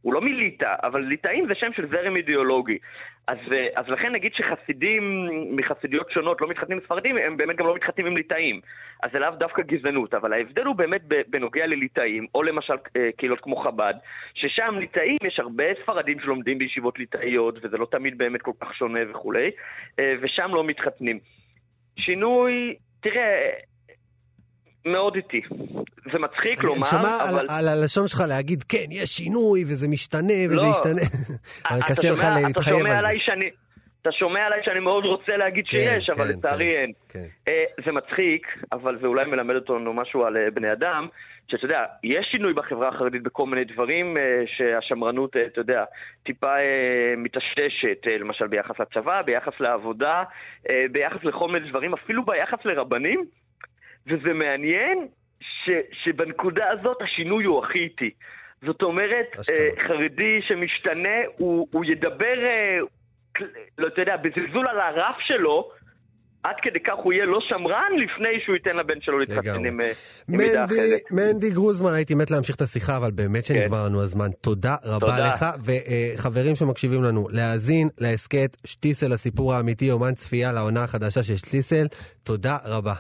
הוא לא מליטא, אבל ליטאים זה שם של זרם אידיאולוגי. אז, אה, אז לכן נגיד שחסידים מחסידיות שונות לא מתחתנים עם ספרדים, הם באמת גם לא מתחתנים עם ליטאים. אז זה לאו דווקא גזענות, אבל ההבדל הוא באמת בנוגע לליטאים, או למשל אה, קהילות כמו חב"ד, ששם ליטאים יש הרבה ספרדים שלומדים בישיבות ליטאיות, וזה לא תמיד באמת כל כך שונה וכולי, אה, ושם לא מתחתנים. שינוי, תראה, מאוד איטי. זה מצחיק אני לומר, שומע על- אבל... על הלשון שלך להגיד, כן, יש שינוי וזה משתנה וזה לא. ישתנה. אבל אתה קשה לך שומע- להתחייב שומע על זה. שאני... אתה שומע עליי שאני מאוד רוצה להגיד כן, שיש, אבל כן, לצערי כן, אין. כן. אה, זה מצחיק, אבל זה אולי מלמד אותנו משהו על אה, בני אדם, שאתה יודע, יש שינוי בחברה החרדית בכל מיני דברים אה, שהשמרנות, אה, אתה יודע, טיפה אה, מטשטשת, אה, למשל ביחס לצבא, ביחס לעבודה, אה, ביחס לכל מיני דברים, אפילו ביחס לרבנים, וזה מעניין ש, שבנקודה הזאת השינוי הוא הכי איטי. זאת אומרת, אה, חרדי שמשתנה, הוא, הוא ידבר, אה, לא, אתה יודע, בזלזול על הרף שלו, עד כדי כך הוא יהיה לא שמרן לפני שהוא ייתן לבן שלו להתחתן. עם, אה, מידה אחרת. מנדי גרוזמן, הייתי מת להמשיך את השיחה, אבל באמת שנגמר לנו הזמן. תודה רבה תודה. לך, וחברים שמקשיבים לנו, להאזין להסכת שטיסל, הסיפור האמיתי, אומן צפייה לעונה החדשה של שטיסל. תודה רבה.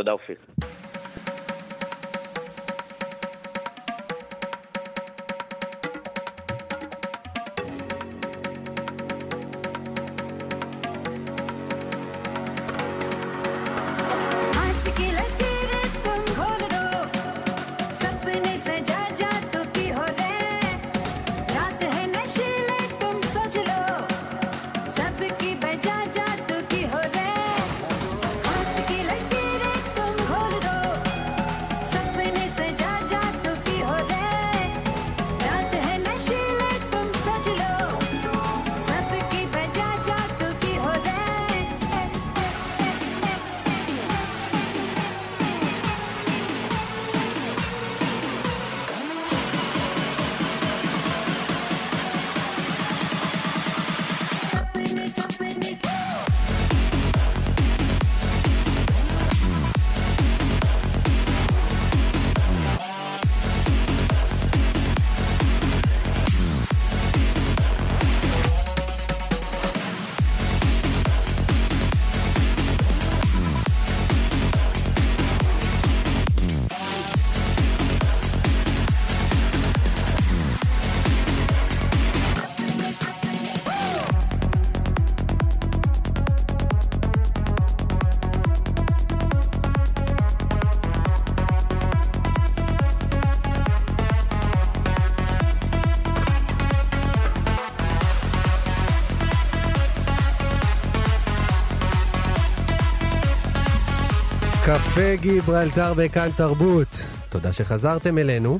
תודה אופיר. קפה גיברלטר בכאן תרבות. תודה שחזרתם אלינו.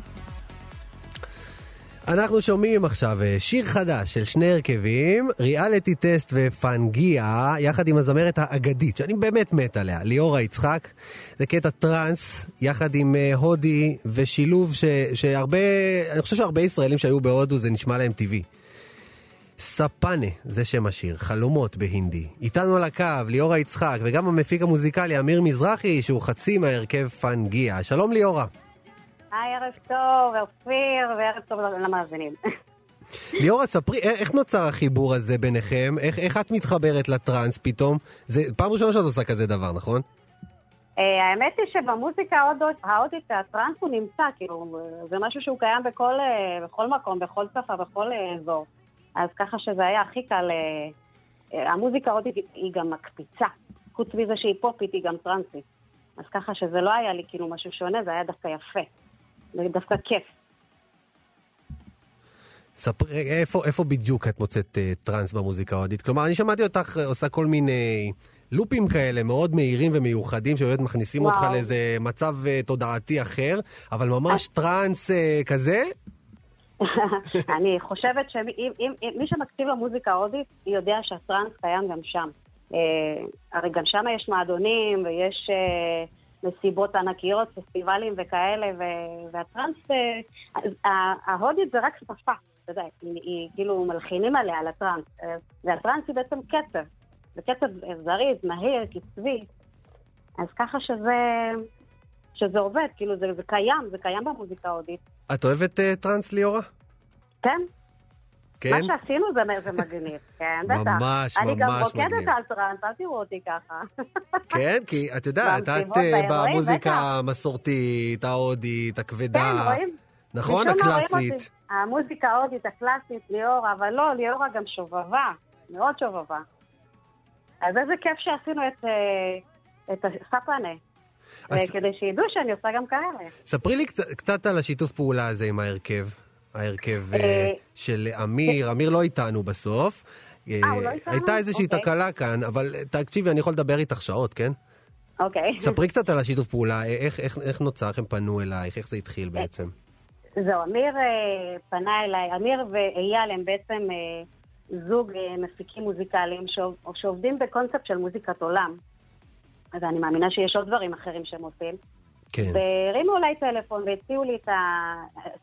אנחנו שומעים עכשיו אה, שיר חדש של שני הרכבים, ריאליטי טסט ופנגיה, יחד עם הזמרת האגדית, שאני באמת מת עליה, ליאורה יצחק. זה קטע טראנס, יחד עם אה, הודי, ושילוב ש, שהרבה, אני חושב שהרבה ישראלים שהיו בהודו זה נשמע להם טבעי. ספנה, זה שם השיר, חלומות בהינדי. איתנו על הקו, ליאורה יצחק, וגם המפיק המוזיקלי אמיר מזרחי, שהוא חצי מהרכב פנגיה. שלום ליאורה. היי, ערב טוב, אופיר, וערב טוב למאזינים. ליאורה, ספרי, איך נוצר החיבור הזה ביניכם? איך, איך את מתחברת לטראנס פתאום? זה פעם ראשונה שאת עושה כזה דבר, נכון? אה, האמת היא שבמוזיקה ההודית- הטראנס הוא נמצא, כאילו, זה משהו שהוא קיים בכל, אה, בכל מקום, בכל שפה, בכל אה, אזור. אז ככה שזה היה הכי קל, אה, אה, המוזיקה ההודית היא- גם מקפיצה. חוץ מזה שהיא פופית, היא גם טראנסית. אז ככה שזה לא היה לי כאילו משהו שונה, זה היה דווקא יפה. זה דווקא כיף. ספרי, איפה, איפה בדיוק את מוצאת uh, טראנס במוזיקה ההודית? כלומר, אני שמעתי אותך אה, עושה כל מיני לופים כאלה מאוד מהירים ומיוחדים, שבאמת מכניסים אותך וואו. לאיזה מצב uh, תודעתי אחר, אבל ממש טראנס uh, כזה? אני חושבת שמי שמקשיב למוזיקה ההודית, יודע שהטראנס קיים גם שם. אה, הרי גם שם יש מועדונים ויש אה, מסיבות ענקיות, פסטיבלים וכאלה, והטראנס, אה, ההודית זה רק שפה, אתה יודע, היא, כאילו מלחינים עליה, על הטראנס. והטראנס היא בעצם קצב. זה קצב זריז, מהיר, קצבי. אז ככה שזה, שזה עובד, כאילו זה, זה קיים, זה קיים במוזיקה ההודית. את אוהבת uh, טראנס, ליאורה? כן, כן? מה שעשינו זה, זה מגניב, כן, בטח. ממש, אני גם ממש רוקדת מגניב. על טראנס, אל תראו אותי ככה. כן, כי את יודעת, את באירועים, במוזיקה. המסורתית, ההודית, הכבדה. כן, רואים? נכון? הקלאסית. המוזיקה ההודית, הקלאסית, ליאורה, אבל לא, ליאורה גם שובבה, מאוד שובבה. אז איזה כיף שעשינו את, אה, את הספנה. אז- כדי שידעו שאני עושה גם כאלה. ספרי לי קצת, קצת על השיתוף פעולה הזה עם ההרכב. ההרכב אה, אה, של אמיר, אמיר לא איתנו בסוף. אה, לא איתנו? הייתה איזושהי אוקיי. תקלה כאן, אבל אה, תקשיבי, אני יכול לדבר איתך שעות, כן? אוקיי. ספרי קצת על השיתוף פעולה, אה, איך, איך, איך נוצר, איך הם פנו אלייך, איך זה התחיל בעצם. זהו, אמיר אה, פנה אליי, אמיר ואייל הם בעצם אה, זוג אה, מפיקים מוזיקליים שעוב, שעובדים בקונספט של מוזיקת עולם. אז אני מאמינה שיש עוד דברים אחרים שהם עושים. כן. והרימו אליי טלפון והציעו לי את ה...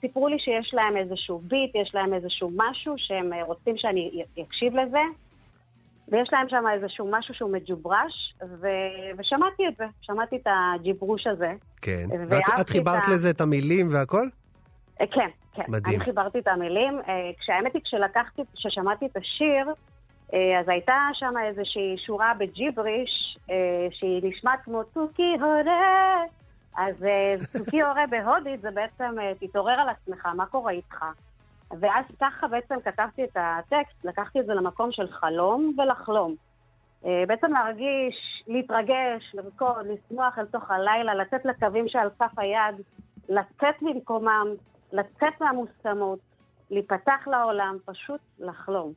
סיפרו לי שיש להם איזשהו ביט, יש להם איזשהו משהו שהם אה, רוצים שאני אקשיב לזה. ויש להם שם איזשהו משהו שהוא מג'וברש, ו... ושמעתי את זה, שמעתי את הג'יברוש הזה. כן. ואת את חיברת ה- לזה את המילים והכל? אה, כן, כן. מדהים. אני חיברתי את המילים. אה, כשהאמת היא, כשלקחתי, כששמעתי את השיר, אז הייתה שם איזושהי שורה בג'יבריש, אה, שהיא נשמעת כמו צוקי הורה. אז אה, צוקי הורה בהודית זה בעצם, אה, תתעורר על עצמך, מה קורה איתך? ואז ככה בעצם כתבתי את הטקסט, לקחתי את זה למקום של חלום ולחלום. אה, בעצם להרגיש, להתרגש, לרקוד, לשמוח אל תוך הלילה, לתת לקווים שעל כף היד, לצאת ממקומם, לצאת מהמוסכמות, להיפתח לעולם, פשוט לחלום.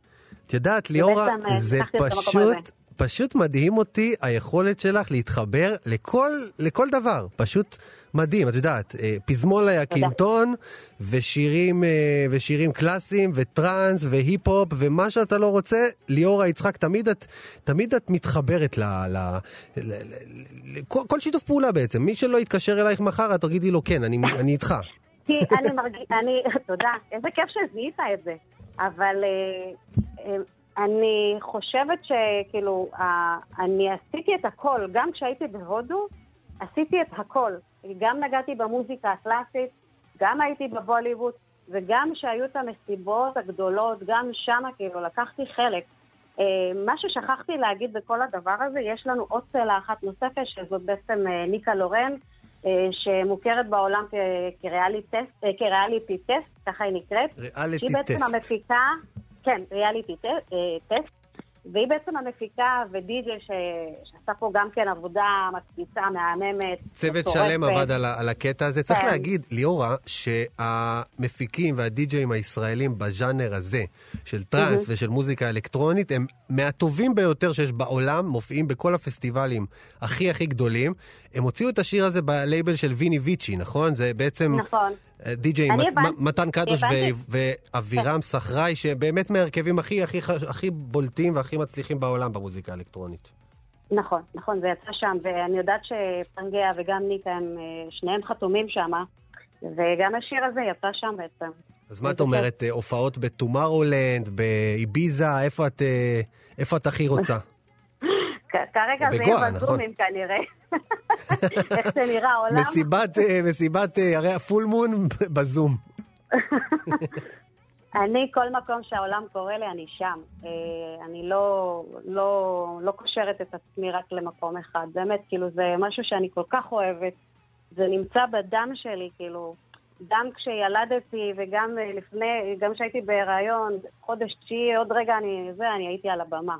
את יודעת, ליאורה, אה, זה פשוט. פשוט מדהים אותי היכולת שלך להתחבר לכל, לכל דבר. פשוט מדהים, את יודעת, אה, פזמון לקינטון, ושירים, אה, ושירים קלאסיים, וטראנס, והיפ-הופ, ומה שאתה לא רוצה, ליאורה יצחק, תמיד את, תמיד את מתחברת ל... ל, ל, ל, ל כל, כל שיתוף פעולה בעצם. מי שלא יתקשר אלייך מחר, את תגידי לו, כן, אני, אני איתך. כי אני מרגיש, אני, תודה, איזה כיף שזיהית את זה. אבל אה, אה, אני חושבת שכאילו, אני עשיתי את הכל, גם כשהייתי בהודו, עשיתי את הכל. גם נגעתי במוזיקה הקלאסית, גם הייתי בבוליווד, וגם שהיו את המסיבות הגדולות, גם שם כאילו לקחתי חלק. אה, מה ששכחתי להגיד בכל הדבר הזה, יש לנו עוד צלע אחת נוספת, שזאת בעצם ניקה לורן, שמוכרת בעולם טסט, אה, כריאליטי טסט, ככה היא נקראת. ריאליטי שהיא בעצם טסט. המפיקה, כן, ריאליטי טסט, אה, טסט, והיא בעצם המפיקה ודי-ג'יי ש- שעשה פה גם כן עבודה מקפיצה, מהממת. צוות. שלם עבד על, הקטע הזה. צריך כן. להגיד, ליאורה, שהמפיקים והדי-ג'אים הישראלים בז'אנר הזה, של טראנס מהמם. ושל מוזיקה אלקטרונית, הם מהטובים ביותר שיש בעולם, מופיעים בכל הפסטיבלים הכי הכי גדולים. הם הוציאו את השיר הזה בלייבל של ויני ויצ'י, נכון? זה בעצם... נכון. אה, די-ג'יי מתן קדוש ואבירם סחראי, שבאמת מההרכבים הכי, הכי, הכי בולטים והכי מצליחים בעולם במוזיקה האלקטרונית. נכון, נכון, זה יצא שם, ואני יודעת שפנגיה וגם ניקה הם אה, שניהם חתומים שם, וגם השיר הזה יצא שם בעצם. אז מה את אומרת, אה, הופעות בטומארולנד, באביזה, איפה את הכי רוצה? כרגע זה בגואה, יהיה נכון. בזומים כנראה. איך שנראה העולם. מסיבת, אה, מסיבת, אה, הרי הפול מון בזום. אני, כל מקום שהעולם קורא לי, אני שם. אה, אני לא, לא, לא קושרת את עצמי רק למקום אחד. באמת, כאילו, זה משהו שאני כל כך אוהבת. זה נמצא בדם שלי, כאילו. גם כשילדתי וגם לפני, גם כשהייתי בהיריון, חודש תשיעי, עוד רגע אני, זה, אני הייתי על הבמה.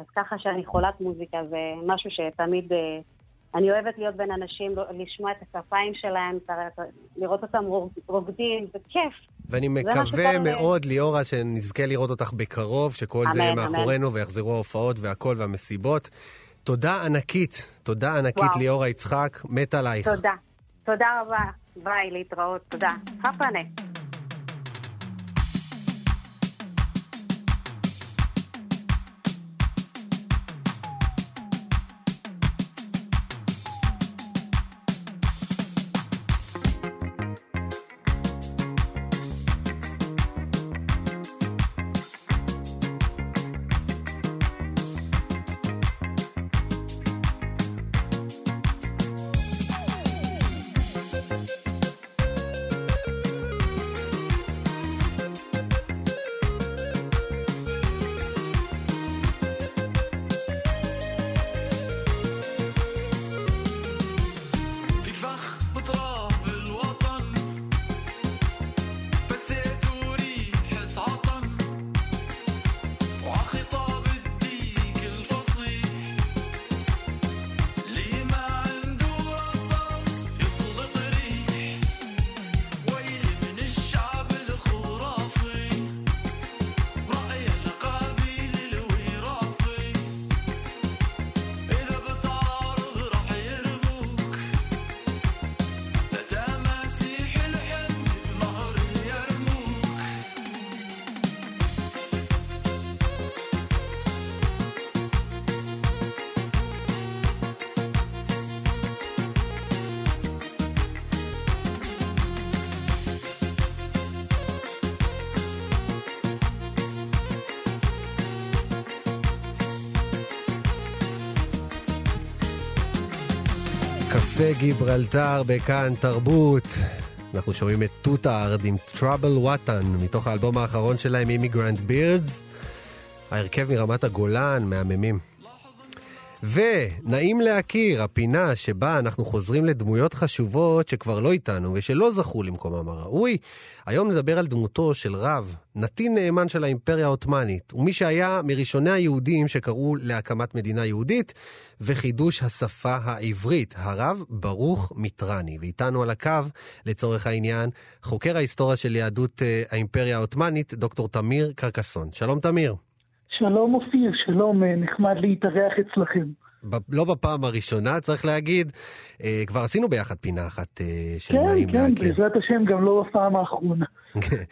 אז ככה שאני חולת מוזיקה, זה משהו שתמיד... אה, אני אוהבת להיות בין אנשים, לא- לשמוע את הכפיים שלהם, לראות אותם רוק- רוקדים, זה כיף. ואני זה מקווה מאוד, ליאורה, שנזכה לראות אותך בקרוב, שכל זה אמן, מאחורינו ויחזרו ההופעות והכל והמסיבות. תודה ענקית, תודה ענקית וואו. ליאורה יצחק, מת עלייך. תודה. תודה רבה. ביי, להתראות. תודה. הפנה. קפה גיברלטר בכאן תרבות. אנחנו שומעים את טוטארד עם טראבל וואטן, מתוך האלבום האחרון שלהם, Migrant Birds. ההרכב מרמת הגולן, מהממים. ונעים להכיר, הפינה שבה אנחנו חוזרים לדמויות חשובות שכבר לא איתנו ושלא זכו למקומם הראוי. היום נדבר על דמותו של רב, נתין נאמן של האימפריה העות'מאנית, ומי שהיה מראשוני היהודים שקראו להקמת מדינה יהודית וחידוש השפה העברית, הרב ברוך מיטרני. ואיתנו על הקו, לצורך העניין, חוקר ההיסטוריה של יהדות אה, האימפריה העות'מאנית, דוקטור תמיר קרקסון. שלום תמיר. שלום אופיר, שלום, אה, נחמד להתארח אצלכם. ב- לא בפעם הראשונה, צריך להגיד. אה, כבר עשינו ביחד פינה אחת אה, של כן, נעים כן, להכיר. בעזרת השם גם לא בפעם האחרונה.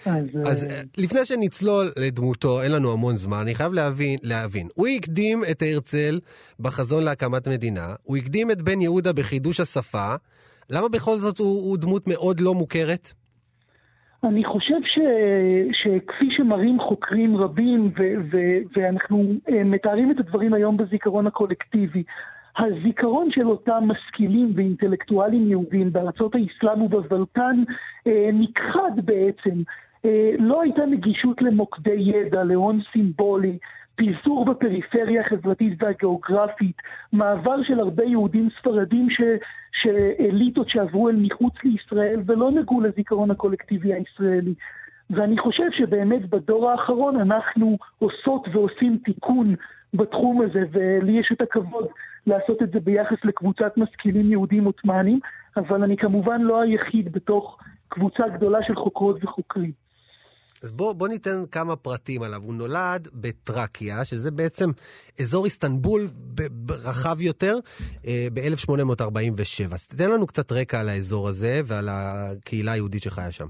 אז, אז אה, אה, לפני שנצלול לדמותו, אין לנו המון זמן, אני חייב להבין, להבין. הוא הקדים את הרצל בחזון להקמת מדינה, הוא הקדים את בן יהודה בחידוש השפה, למה בכל זאת הוא, הוא דמות מאוד לא מוכרת? אני חושב ש, שכפי שמראים חוקרים רבים, ו, ו, ואנחנו אה, מתארים את הדברים היום בזיכרון הקולקטיבי, הזיכרון של אותם משכילים ואינטלקטואלים יהודים בארצות האסלאם ובבלקן אה, נכחד בעצם. אה, לא הייתה נגישות למוקדי ידע, להון סימבולי, פיזור בפריפריה החברתית והגיאוגרפית, מעבר של הרבה יהודים ספרדים ש, שאליטות שעברו אל מחוץ לישראל ולא נגעו לזיכרון הקולקטיבי הישראלי. ואני חושב שבאמת בדור האחרון אנחנו עושות ועושים תיקון בתחום הזה, ולי יש את הכבוד לעשות את זה ביחס לקבוצת משכילים יהודים עות'מאנים, אבל אני כמובן לא היחיד בתוך קבוצה גדולה של חוקרות וחוקרים. אז בוא, בוא ניתן כמה פרטים עליו. הוא נולד בטרקיה, שזה בעצם אזור איסטנבול רחב יותר, אה, ב-1847. אז תתן לנו קצת רקע על האזור הזה ועל הקהילה היהודית שחיה שם.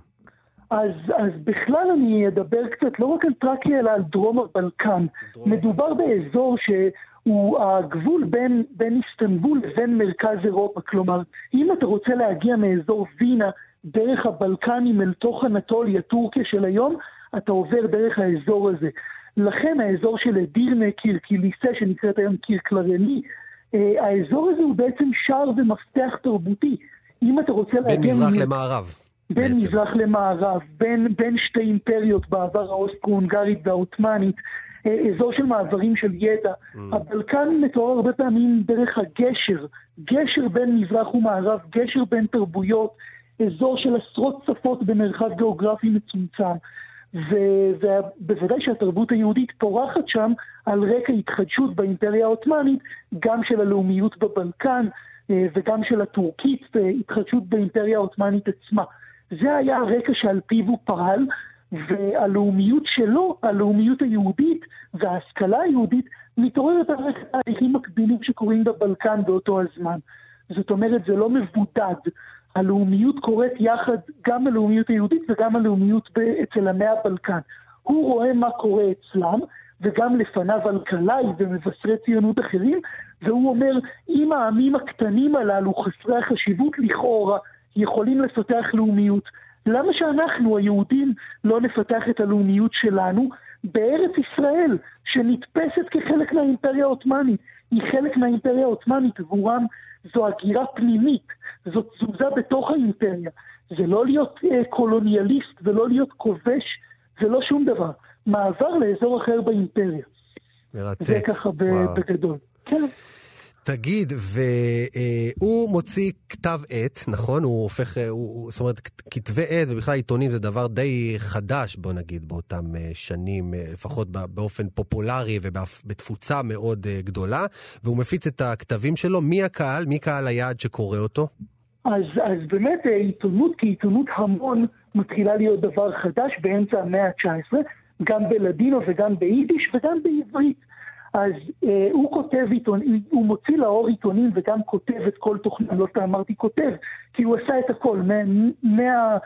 אז, אז בכלל אני אדבר קצת לא רק על טרקיה, אלא על דרום הבלקן. דרום מדובר באזור שהוא הגבול בין, בין איסטנבול לבין מרכז אירופה. כלומר, אם אתה רוצה להגיע מאזור וינה דרך הבלקנים אל תוך אנטוליה, טורקיה של היום, אתה עובר דרך האזור הזה. לכן האזור של אדירנה, קיר קיליסה, שנקראת היום קיר קלרני, אה, האזור הזה הוא בעצם שער ומפתח תרבותי. אם אתה רוצה בין להגיע... מזרח מ- למערב. בין בעצם. מזרח למערב, בין, בין שתי אימפריות בעבר האוסטרו-הונגרית והעות'מאנית, אה, אזור של מעברים של ידע. Mm. הבלקן מתואר הרבה פעמים דרך הגשר, גשר בין מזרח ומערב, גשר בין תרבויות, אזור של עשרות שפות במרחב גיאוגרפי מצומצם. ובוודאי שהתרבות היהודית פורחת שם על רקע התחדשות באימפריה העות'מאנית, גם של הלאומיות בבלקן אה, וגם של הטורקית והתחדשות באימפריה העות'מאנית עצמה. זה היה הרקע שעל פיו הוא פעל, והלאומיות שלו, הלאומיות היהודית וההשכלה היהודית, מתעוררת על רקע תהליכים מקבילים שקורים בבלקן באותו הזמן. זאת אומרת, זה לא מבודד. הלאומיות קורית יחד, גם הלאומיות היהודית וגם הלאומיות אצל עמי הבלקן. הוא רואה מה קורה אצלם, וגם לפניו אלקלעי ומבשרי ציונות אחרים, והוא אומר, אם העמים הקטנים הללו, חסרי החשיבות לכאורה, יכולים לפתח לאומיות, למה שאנחנו, היהודים, לא נפתח את הלאומיות שלנו בארץ ישראל, שנתפסת כחלק מהאימפריה העות'מאנית? היא חלק מהאימפריה העות'מאנית, עבורם זו הגירה פנימית, זאת תזוזה בתוך האימפריה. זה לא להיות אה, קולוניאליסט ולא להיות כובש, זה לא שום דבר. מעבר לאזור אחר באימפריה. מרתק. זה ככה ב-. בגדול. כן. תגיד, והוא מוציא כתב עת, נכון? הוא הופך, הוא, זאת אומרת, כת- כתבי עת ובכלל עיתונים זה דבר די חדש, בוא נגיד, באותם אה, שנים, אה, לפחות באופן פופולרי ובתפוצה מאוד אה, גדולה, והוא מפיץ את הכתבים שלו. מי הקהל? מי קהל היעד שקורא אותו? אז, אז באמת עיתונות כעיתונות המון מתחילה להיות דבר חדש באמצע המאה ה-19, גם בלדינו וגם ביידיש וגם בעברית. אז אה, הוא כותב עיתון, הוא מוציא לאור עיתונים וגם כותב את כל תוכנית, לא אמרתי כותב, כי הוא עשה את הכל, מה, מה,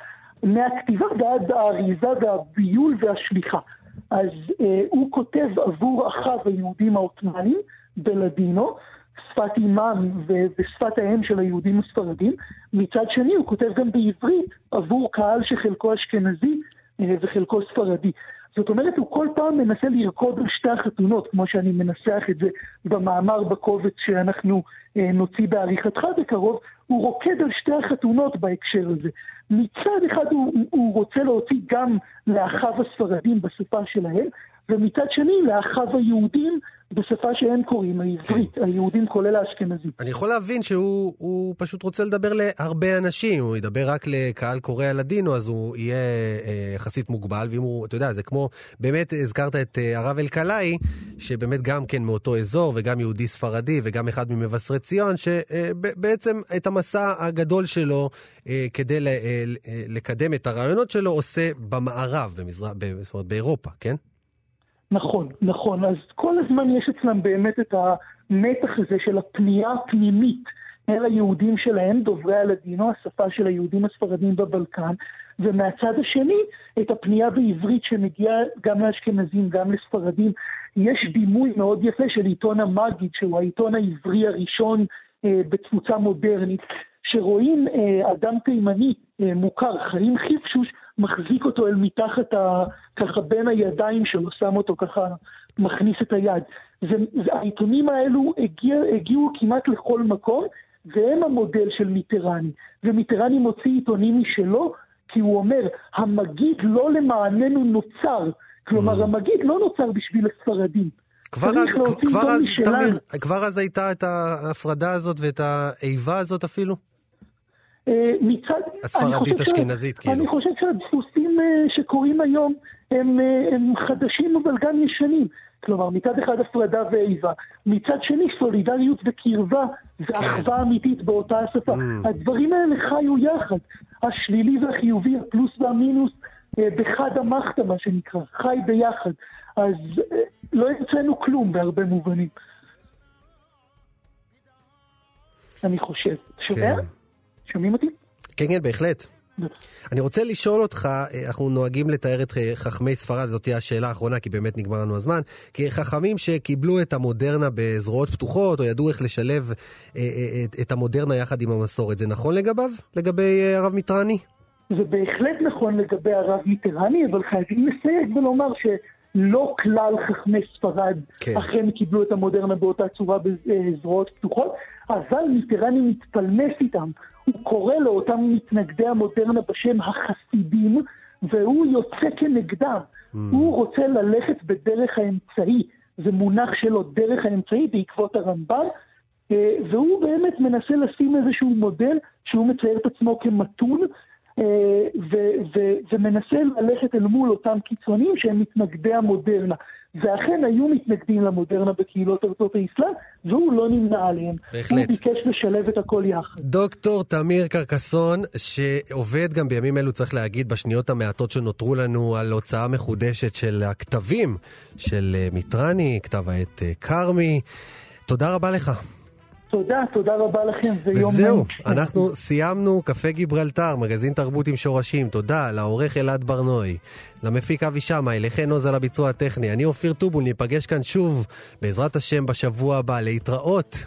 מהכתיבה ועד האריזה והביול והשליחה. אז אה, הוא כותב עבור אחיו היהודים העות'מאנים בלדינו, שפת אימם ו- ושפת האם של היהודים הספרדים. מצד שני הוא כותב גם בעברית עבור קהל שחלקו אשכנזי אה, וחלקו ספרדי. זאת אומרת, הוא כל פעם מנסה לרקוד על שתי החתונות, כמו שאני מנסח את זה במאמר בקובץ שאנחנו אה, נוציא בעריכתך בקרוב, הוא רוקד על שתי החתונות בהקשר הזה. מצד אחד הוא, הוא רוצה להוציא גם לאחיו הספרדים בשפה שלהם, ומצד שני לאחיו היהודים בשפה שהם קוראים, העברית, היהודים כולל האשכנזים. אני יכול להבין שהוא הוא פשוט רוצה לדבר להרבה אנשים, הוא ידבר רק לקהל קורא הלדינו, אז הוא יהיה אה, יחסית מוגבל, ואם הוא, אתה יודע, זה כמו, באמת הזכרת את אה, הרב אלקלעי, שבאמת גם כן מאותו אזור, וגם יהודי ספרדי, וגם אחד ממבשרי ציון, שבעצם את המסע הגדול שלו אה, כדי ל, אה, לקדם את הרעיונות שלו, עושה במערב, במזרח, זאת אומרת, באירופה, כן? נכון, נכון. אז כל הזמן יש אצלם באמת את המתח הזה של הפנייה הפנימית אל היהודים שלהם, דוברי הלדינו, השפה של היהודים הספרדים בבלקן, ומהצד השני, את הפנייה בעברית שמגיעה גם לאשכנזים, גם לספרדים. יש דימוי מאוד יפה של עיתון המגיד, שהוא העיתון העברי הראשון אה, בתפוצה מודרנית, שרואים אה, אדם תימני אה, מוכר, חיים חיפשוש, מחזיק אותו אל מתחת, ה, ככה בין הידיים שלו, שם אותו ככה, מכניס את היד. זה, זה, העיתונים האלו הגיע, הגיעו כמעט לכל מקום, והם המודל של מיטרני. ומיטרני מוציא עיתונים משלו, כי הוא אומר, המגיד לא למעננו נוצר. כלומר, Mm. המגיד לא נוצר בשביל הספרדים. כבר אז, כבר, אז. תמיר, כבר אז הייתה את ההפרדה הזאת ואת האיבה הזאת אפילו? אה, מצד... הספרדית אשכנזית, כאילו. אני חושב שהדפוסים אה, שקורים היום הם, אה, הם חדשים אבל גם ישנים. כלומר, מצד אחד הפרדה ואיבה, מצד שני סולידריות וקרבה ואחווה אמיתית באותה השפה. Mm. הדברים האלה חיו יחד. השלילי והחיובי, הפלוס והמינוס, בחד המחתא, מה שנקרא, חי ביחד. אז לא המצאנו כלום בהרבה מובנים. אני חושב. שומע? שומעים אותי? כן, כן, בהחלט. אני רוצה לשאול אותך, אה, אנחנו נוהגים לתאר את אה, חכמי ספרד, זאת תהיה השאלה האחרונה, כי באמת נגמר לנו הזמן, כחכמים שקיבלו את המודרנה בזרועות פתוחות, או ידעו איך לשלב אה, את, המודרנה יחד עם המסורת. זה נכון לגביו? לגבי הרב מיטרני? זה בהחלט נכון לגבי הרב מיטרני, אבל חייבים לסייג ולומר שלא כלל חכמי ספרד כן. אכן קיבלו את המודרנה באותה צורה בזרועות פתוחות, אבל מיטרני מתפלמס איתם. הוא קורא לאותם מתנגדי המודרנה בשם החסידים, והוא יוצא כנגדם. הוא רוצה ללכת בדרך האמצעי. זה מונח שלו, דרך האמצעי, בעקבות הרמב"ם, אה, והוא באמת מנסה לשים איזשהו מודל שהוא מצייר את עצמו כמתון, אה, ו- ו- ומנסה ללכת אל מול אותם קיצונים שהם מתנגדי המודרנה. ואכן היו מתנגדים למודרנה בקהילות ארצות האסלאם, והוא לא נמנע עליהם. בהחלט. הוא ביקש לשלב את הכל יחד. דוקטור תמיר קרקסון, שעובד גם בימים אלו, צריך להגיד, בשניות המעטות שנותרו לנו, על הוצאה מחודשת של הכתבים של אה, מיטרני, כתב העת אה, כרמי. תודה רבה לך. תודה, תודה רבה לכם, ויום... וזהו, נעים. אנחנו סיימנו קפה גיברלטר, מגזין תרבות עם שורשים. תודה לעורך אלעד ברנועי, למפיק אבי שמאי, לחן עוז על הביצוע הטכני. אני אופיר טובול, ניפגש כאן שוב, בעזרת השם, בשבוע הבא. להתראות.